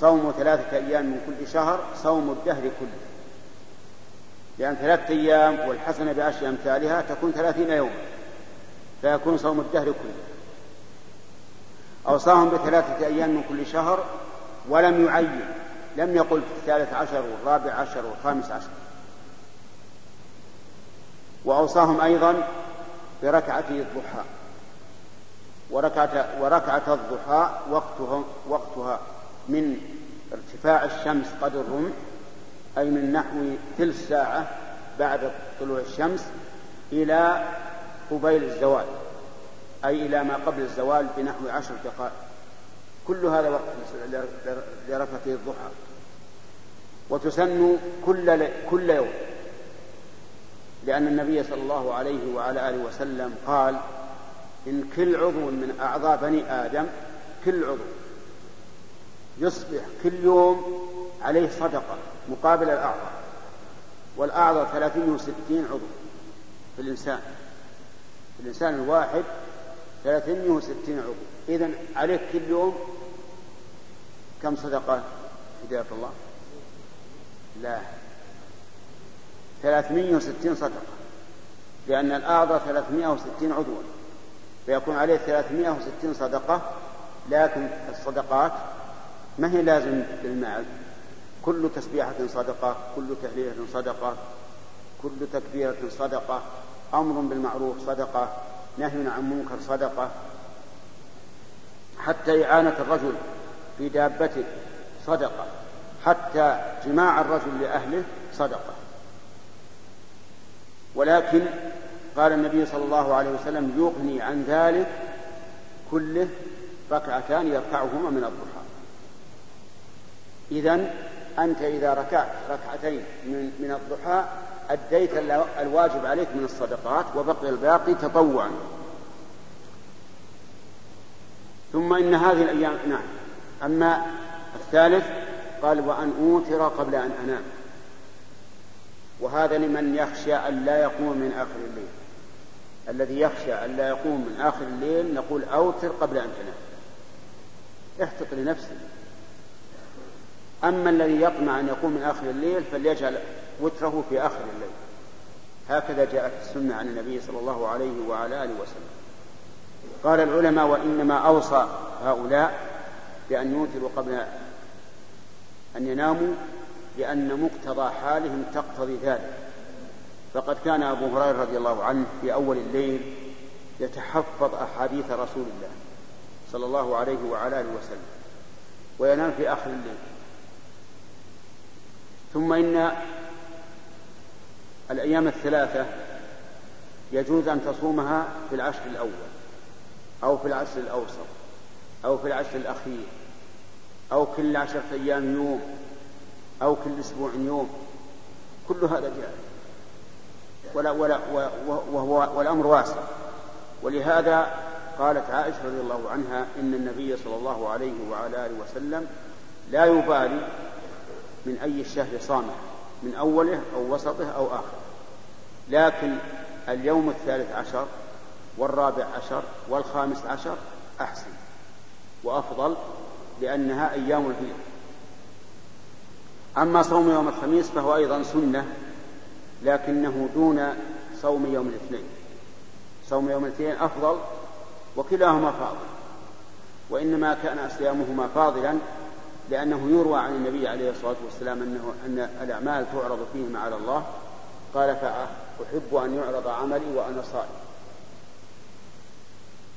صوم ثلاثة أيام من كل شهر صوم الدهر كله. لأن ثلاثة أيام والحسنة بعشر أمثالها تكون ثلاثين يوما فيكون صوم الدهر كله. أوصاهم بثلاثة أيام من كل شهر ولم يعين لم يقل في الثالث عشر والرابع عشر والخامس عشر. وأوصاهم أيضا بركعتي الضحى. وركعة, وركعة الضحى وقتها, وقتها من ارتفاع الشمس قدر الرمح أي من نحو ثلث ساعة بعد طلوع الشمس إلى قبيل الزوال. أي إلى ما قبل الزوال بنحو عشر دقائق. كل هذا وقت لركعة الضحى. وتسن كل كل يوم. لأن النبي صلى الله عليه وعلى آله وسلم قال إن كل عضو من أعضاء بني آدم كل عضو. يصبح كل يوم عليه صدقة مقابل الأعضاء. والأعضاء ثلاثين وستين عضو في الإنسان. في الإنسان الواحد ثلاثين وستين عضو. إذا عليك كل يوم كم صدقة هداية الله؟ لا. ثلاثمية وستين صدقة. لأن الأعضاء ثلاثمائة وستين عضوا فيكون عليه ثلاثمائة وستين صدقة لكن الصدقات ما هي لازم للمال؟ كل تسبيحة صدقة كل تهليلة صدقة كل تكبيرة صدقة أمر بالمعروف صدقة. نهي عن منكر صدقة حتى إعانة الرجل في دابته صدقة حتى جماع الرجل لأهله صدقة. ولكن قال النبي صلى الله عليه وسلم يغني عن ذلك كله ركعتان يركعهما من الضحى. إذا أنت إذا ركعت ركعتين من, من الضحى أديت الواجب عليك من الصدقات وبقي الباقي تطوعا. ثم إن هذه الأيام نعم أما الثالث قال وأن أوتر قبل أن أنام. وهذا لمن يخشى أن لا يقوم من آخر الليل. الذي يخشى أن لا يقوم من آخر الليل نقول أوتر قبل أن تنام. احتط لنفسك. أما الذي يطمع أن يقوم من آخر الليل فليجعل وتره في آخر الليل. هكذا جاءت السنة عن النبي صلى الله عليه وعلى آله وسلم. قال العلماء وإنما أوصى هؤلاء بأن يوتروا قبل أن يناموا لأن مقتضى حالهم تقتضي ذلك. فقد كان أبو هريرة رضي الله عنه في أول الليل يتحفظ أحاديث رسول الله صلى الله عليه وعلى آله وسلم وينام في آخر الليل. ثم إن الأيام الثلاثة يجوز أن تصومها في العشر الأول أو في العشر الأوسط أو في العشر الأخير أو كل عشرة أيام يوم أو كل أسبوع يوم. كل هذا جائز. ولا ولا وهو والأمر واسع. ولهذا قالت عائشة رضي الله عنها إن النبي صلى الله عليه وعلى آله وسلم لا يبالي من أي الشهر صامه من أوله أو وسطه أو آخره. لكن اليوم الثالث عشر والرابع عشر والخامس عشر أحسن وأفضل لأنها أيام البيض أما صوم يوم الخميس فهو أيضا سنة لكنه دون صوم يوم الاثنين. صوم يوم الاثنين أفضل وكلاهما فاضل وإنما كان صيامهما فاضلا لأنه يروى عن النبي عليه الصلاة والسلام أنه أن الأعمال تعرض فيهما على الله. قال فأحب أن يعرض عملي وأنا صائم.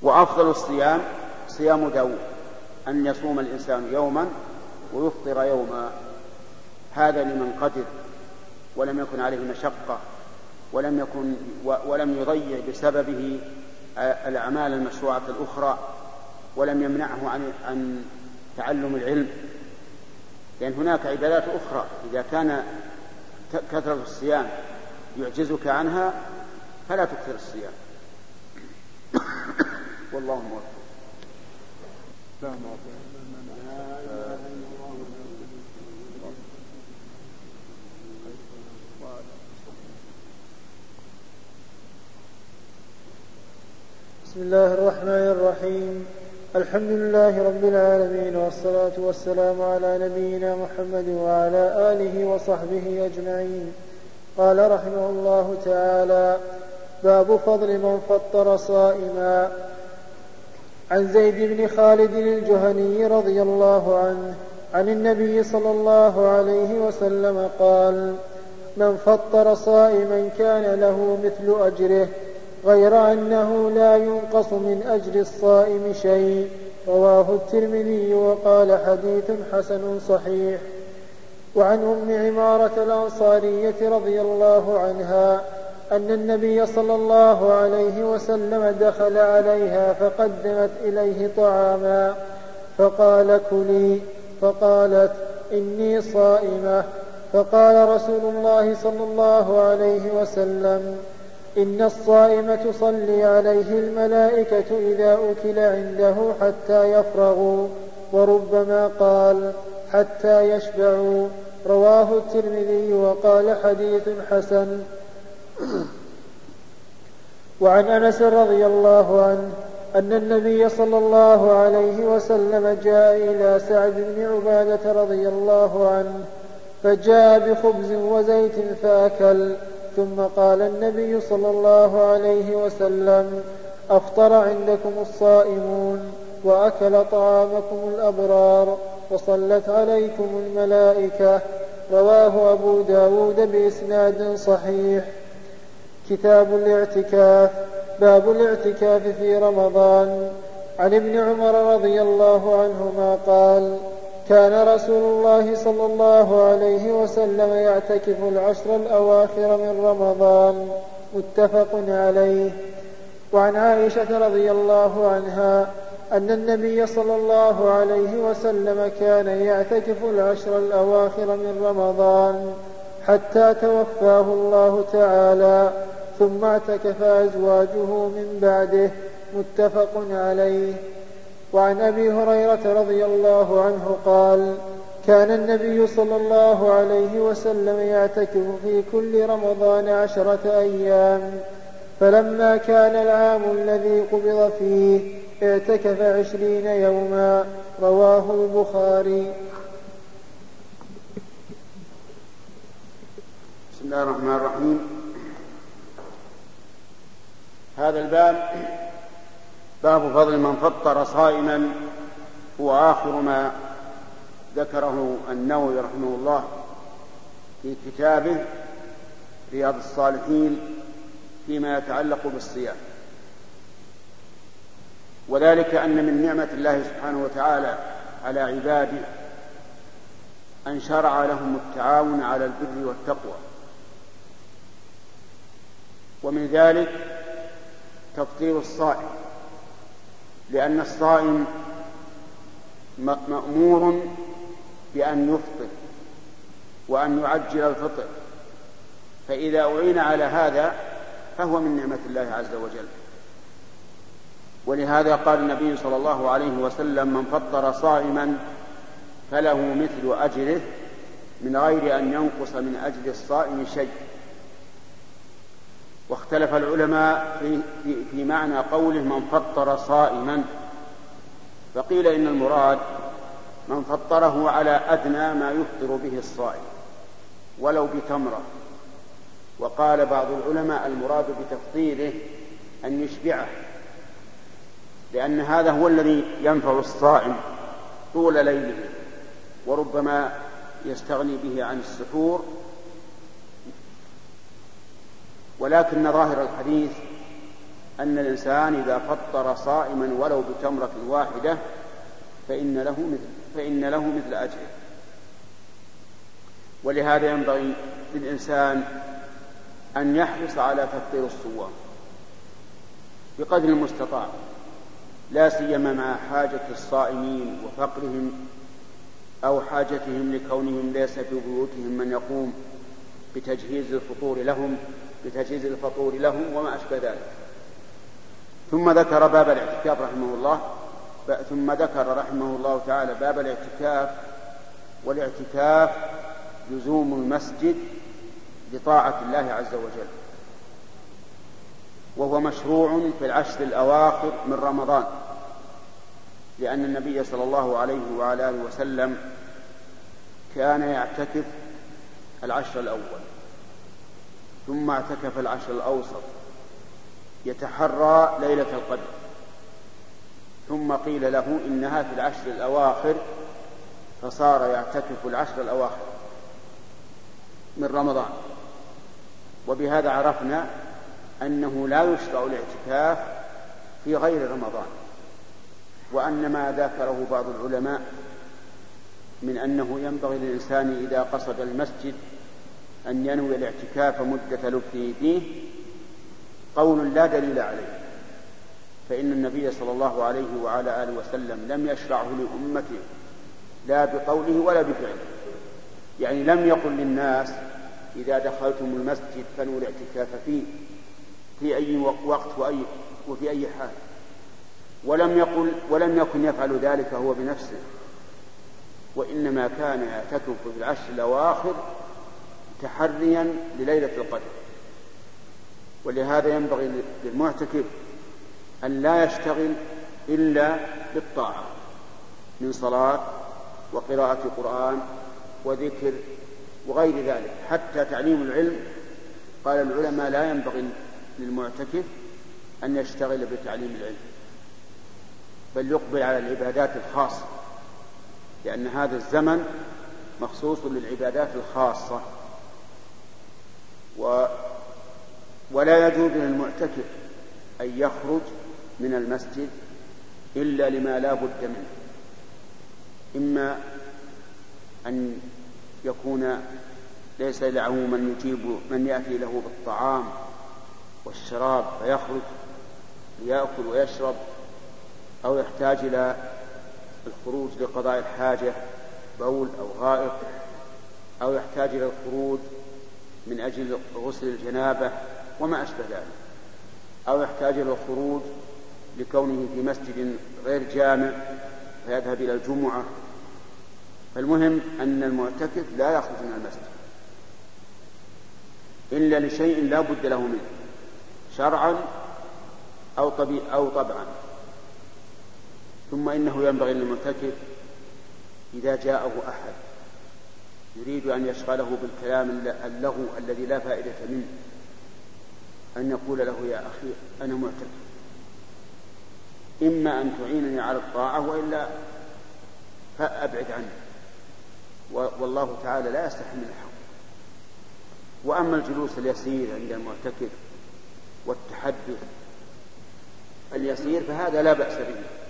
وأفضل الصيام صيام داود أن يصوم الإنسان يوما ويفطر يوما. هذا لمن قدر ولم يكن عليه مشقة ولم يكن ولم يضيع بسببه الأعمال المشروعة الأخرى ولم يمنعه عن عن تعلم العلم. لأن هناك عبادات أخرى إذا كان كثرة الصيام يعجزك عنها فلا تكثر الصيام. والله موفق. بسم الله الرحمن الرحيم. الحمد لله رب العالمين والصلاة والسلام على نبينا محمد وعلى آله وصحبه أجمعين. قال رحمه الله تعالى باب فضل من فطر صائما. عن زيد بن خالد الجهني رضي الله عنه عن النبي صلى الله عليه وسلم قال من فطر صائما كان له مثل أجره غير أنه لا ينقص من أجر الصائم شيء. رواه الترمذي وقال حديث حسن صحيح. وعن أم عمارة الأنصارية رضي الله عنها أن النبي صلى الله عليه وسلم دخل عليها فقدمت إليه طعاما فقال كلي فقالت إني صائمة فقال رسول الله صلى الله عليه وسلم إن الصائم تصلي عليه الملائكة إذا أكل عنده حتى يفرغوا وربما قال حتى يشبعوا. رواه الترمذي وقال حديث حسن. وعن أنس رضي الله عنه أن النبي صلى الله عليه وسلم جاء إلى سعد بن عبادة رضي الله عنه فجاء بخبز وزيت فأكل ثم قال النبي صلى الله عليه وسلم أفطر عندكم الصائمون وأكل طعامكم الأبرار. وصلت عليكم الملائكة. رواه أبو داود بإسناد صحيح. كتاب الاعتكاف. باب الاعتكاف في رمضان. عن ابن عمر رضي الله عنهما قال كان رسول الله صلى الله عليه وسلم يعتكف العشر الأواخر من رمضان. متفق عليه. وعن عائشة رضي الله عنها أن النبي صلى الله عليه وسلم كان يعتكف العشر الأواخر من رمضان حتى توفاه الله تعالى ثم اعتكف أزواجه من بعده متفق عليه. وعن أبي هريرة رضي الله عنه قال كان النبي صلى الله عليه وسلم يعتكف في كل رمضان عشرة أيام فلما كان العام الذي قبض فيه اعتكف عشرين يوما رواه البخاري. بسم الله الرحمن الرحيم. هذا الباب باب فضل من فطر صائما هو آخر ما ذكره النووي رحمه الله في كتابه رياض الصالحين فيما يتعلق بالصيام. وذلك أن من نعمة الله سبحانه وتعالى على عباده أن شرع لهم التعاون على البر والتقوى. ومن ذلك تفطير الصائم لأن الصائم مأمور بأن يفطر وأن يعجل الفطر فإذا أعين على هذا فهو من نعمة الله عز وجل. ولهذا قال النبي صلى الله عليه وسلم من فطر صائما فله مثل أجره من غير أن ينقص من أجر الصائم شيء. واختلف العلماء في, في, في معنى قوله من فطر صائما. فقيل إن المراد من فطره على أدنى ما يفطر به الصائم ولو بتمرة. وقال بعض العلماء المراد بتفطيره أن يشبعه. لأن هذا هو الذي ينفع الصائم طول ليله وربما يستغني به عن السحور. ولكن ظاهر الحديث أن الإنسان إذا فطر صائما ولو بتمرة واحدة فإن له مثل فإن له مثل أجره. ولهذا ينبغي للإنسان أن يحرص على تفطير الصوام بقدر المستطاع. لا سيما مع حاجة الصائمين وفقرهم أو حاجتهم لكونهم ليس في بيوتهم من يقوم بتجهيز الفطور لهم بتجهيز الفطور لهم وما أشبه ذلك. ثم ذكر باب الاعتكاف رحمه الله ثم ذكر رحمه الله تعالى باب الاعتكاف والاعتكاف لزوم المسجد لطاعة الله عز وجل. وهو مشروع في العشر الأواخر من رمضان. لأن النبي صلى الله عليه وعلى آله وسلم كان يعتكف العشر الأول ثم اعتكف العشر الأوسط يتحرى ليلة القدر ثم قيل له إنها في العشر الأواخر فصار يعتكف العشر الأواخر من رمضان. وبهذا عرفنا أنه لا يشرع الاعتكاف في غير رمضان. وأن ما ذكره بعض العلماء من أنه ينبغي للإنسان إذا قصد المسجد أن ينوي الاعتكاف مدة لبثه فيه قول لا دليل عليه فإن النبي صلى الله عليه وعلى آله وسلم لم يشرعه لأمته لا بقوله ولا بفعله يعني لم يقل للناس إذا دخلتم المسجد فنوا الاعتكاف فيه في أي وقت وأي وفي أي حال. ولم يقل ولم يكن يفعل ذلك هو بنفسه. وإنما كان يعتكف في العشر الأواخر تحريا لليلة القدر. ولهذا ينبغي للمعتكف أن لا يشتغل إلا بالطاعة من صلاة وقراءة قرآن وذكر وغير ذلك. حتى تعليم العلم قال العلماء لا ينبغي للمعتكف أن يشتغل بتعليم العلم. بل يقبل على العبادات الخاصة لأن هذا الزمن مخصوص للعبادات الخاصة. و ولا يجوز للمعتكف أن يخرج من المسجد إلا لما لا بد منه. إما أن يكون ليس له من يجيب من يأتي له بالطعام والشراب فيخرج ليأكل ويشرب أو يحتاج إلى الخروج لقضاء الحاجة بول أو غائط أو يحتاج إلى الخروج من أجل غسل الجنابة وما أشبه ذلك. أو يحتاج إلى الخروج لكونه في مسجد غير جامع فيذهب إلى الجمعة. فالمهم أن المعتكف لا يخرج من المسجد إلا لشيء لا بد له منه شرعا أو, طبيع أو طبعا. ثم إنه ينبغي للمعتكف إذا جاءه أحد يريد أن يشغله بالكلام اللغو الذي لا فائدة منه أن يقول له يا أخي أنا معتكف. إما أن تعينني على الطاعة وإلا فأبعد عنه والله تعالى لا يستحي من الحق. وأما الجلوس اليسير عند المعتكف والتحدث اليسير فهذا لا بأس به.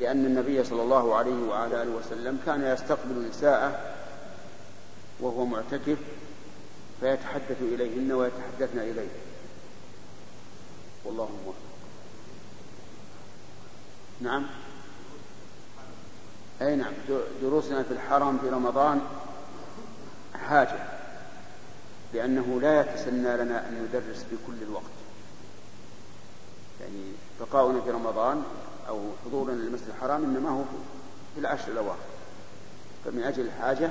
لأن النبي صلى الله عليه وعلى آله وسلم كان يستقبل نساءه وهو معتكف فيتحدث إليهن ويتحدثن إليه. والله موفق. نعم. أي نعم. دروسنا في الحرم في رمضان حاجة لأنه لا يتسنى لنا أن ندرس في كل الوقت. يعني بقاؤنا في رمضان أو حضورنا للمسجد الحرام إنما هو في العشر الأواخر. فمن أجل الحاجة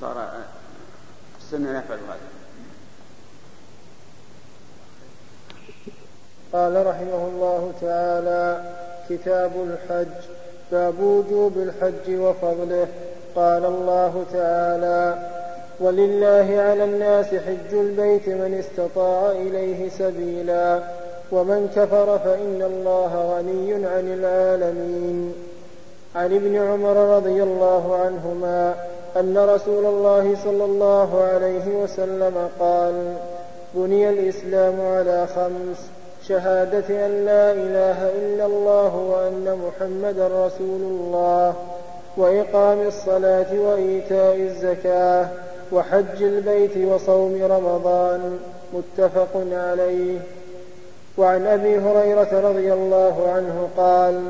صار السنة نفعل هذا. قال رحمه الله تعالى كتاب الحج باب وجوب الحج وفضله. قال الله تعالى ولله على الناس حج البيت من استطاع إليه سبيلا. ومن كفر فإن الله غني عن العالمين. عن ابن عمر رضي الله عنهما أن رسول الله صلى الله عليه وسلم قال بني الإسلام على خمس شهادة أن لا إله إلا الله وأن محمدا رسول الله وإقام الصلاة وإيتاء الزكاة وحج البيت وصوم رمضان متفق عليه. وعن أبي هريرة رضي الله عنه قال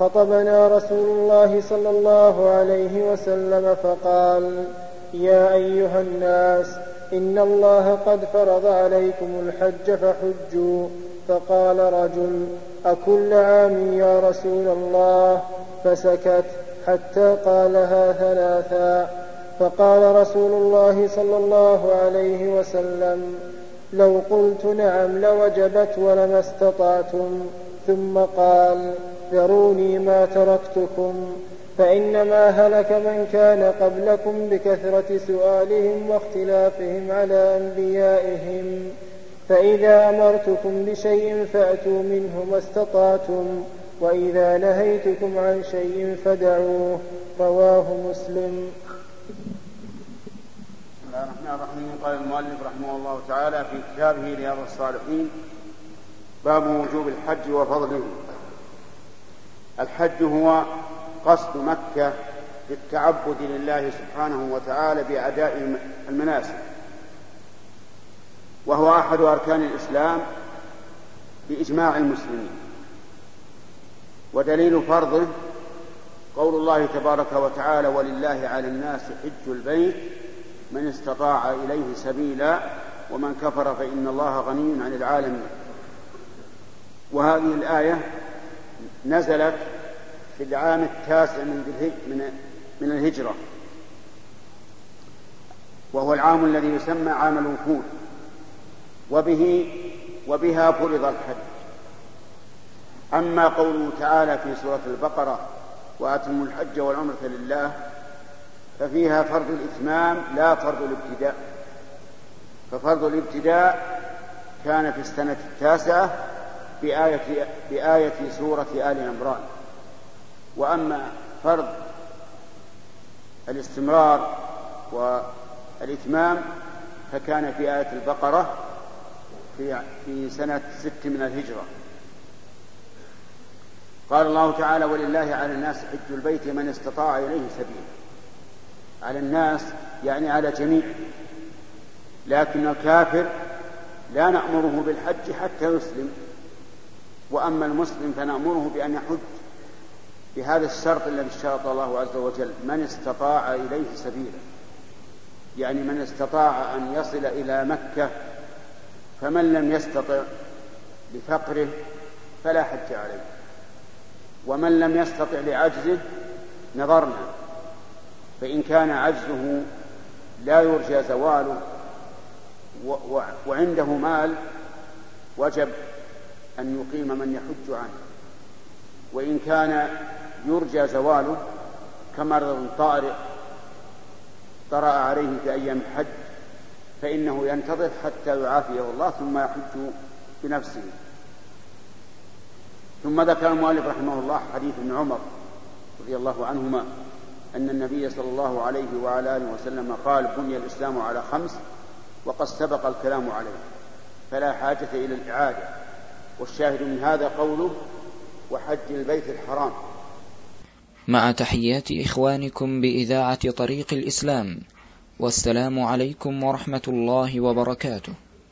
خطبنا رسول الله صلى الله عليه وسلم فقال يا أيها الناس إن الله قد فرض عليكم الحج فحجوا. فقال رجل أكل عام يا رسول الله؟ فسكت حتى قالها ثلاثا. فقال رسول الله صلى الله عليه وسلم لو قلت نعم لوجبت ولما استطعتم. ثم قال ذروني ما تركتكم فإنما هلك من كان قبلكم بكثرة سؤالهم واختلافهم على أنبيائهم. فإذا أمرتكم بشيء فأتوا منه ما استطعتم وإذا نهيتكم عن شيء فدعوه رواه مسلم. الله الرحمن الرحيم. قال المؤلف رحمه الله تعالى في كتابه رياض الصالحين باب وجوب الحج وفضله. الحج هو قصد مكة للتعبد لله سبحانه وتعالى بأداء المناسك. وهو أحد أركان الإسلام بإجماع المسلمين. ودليل فرضه قول الله تبارك وتعالى ولله على الناس حج البيت من استطاع إليه سبيلا ومن كفر فإن الله غني عن العالمين. وهذه الآية نزلت في العام التاسع من من الهجرة. وهو العام الذي يسمى عام الوفود. وبه وبها فرض الحج. أما قوله تعالى في سورة البقرة وأتموا الحج والعمرة لله ففيها فرض الإتمام لا فرض الابتداء. ففرض الابتداء كان في السنة التاسعة بآية, بآية سورة آل عمران. وأما فرض الاستمرار والإتمام فكان في آية البقرة في في سنة ست من الهجرة. قال الله تعالى ولله على الناس حج البيت من استطاع إليه سبيلا على الناس يعني على جميع. لكن الكافر لا نأمره بالحج حتى يسلم. وأما المسلم فنأمره بأن يحج. بهذا الشرط الذي اشترط الله عز وجل من استطاع إليه سبيلا. يعني من استطاع أن يصل إلى مكة فمن لم يستطع لفقره فلا حج عليه. ومن لم يستطع لعجزه نظرنا فإن كان عجزه لا يرجى زواله وعنده مال وجب أن يقيم من يحج عنه. وإن كان يرجى زواله كمرض طارئ طرأ عليه في أيام الحج فإنه ينتظر حتى يعافيه الله ثم يحج بنفسه. ثم ذكر المؤلف رحمه الله حديث ابن عمر رضي الله عنهما أن النبي صلى الله عليه وعلى آله وسلم قال بني الإسلام على خمس وقد سبق الكلام عليه فلا حاجة إلى الإعادة. والشاهد من هذا قوله وحج البيت الحرام. مع تحيات إخوانكم بإذاعة طريق الإسلام والسلام عليكم ورحمة الله وبركاته.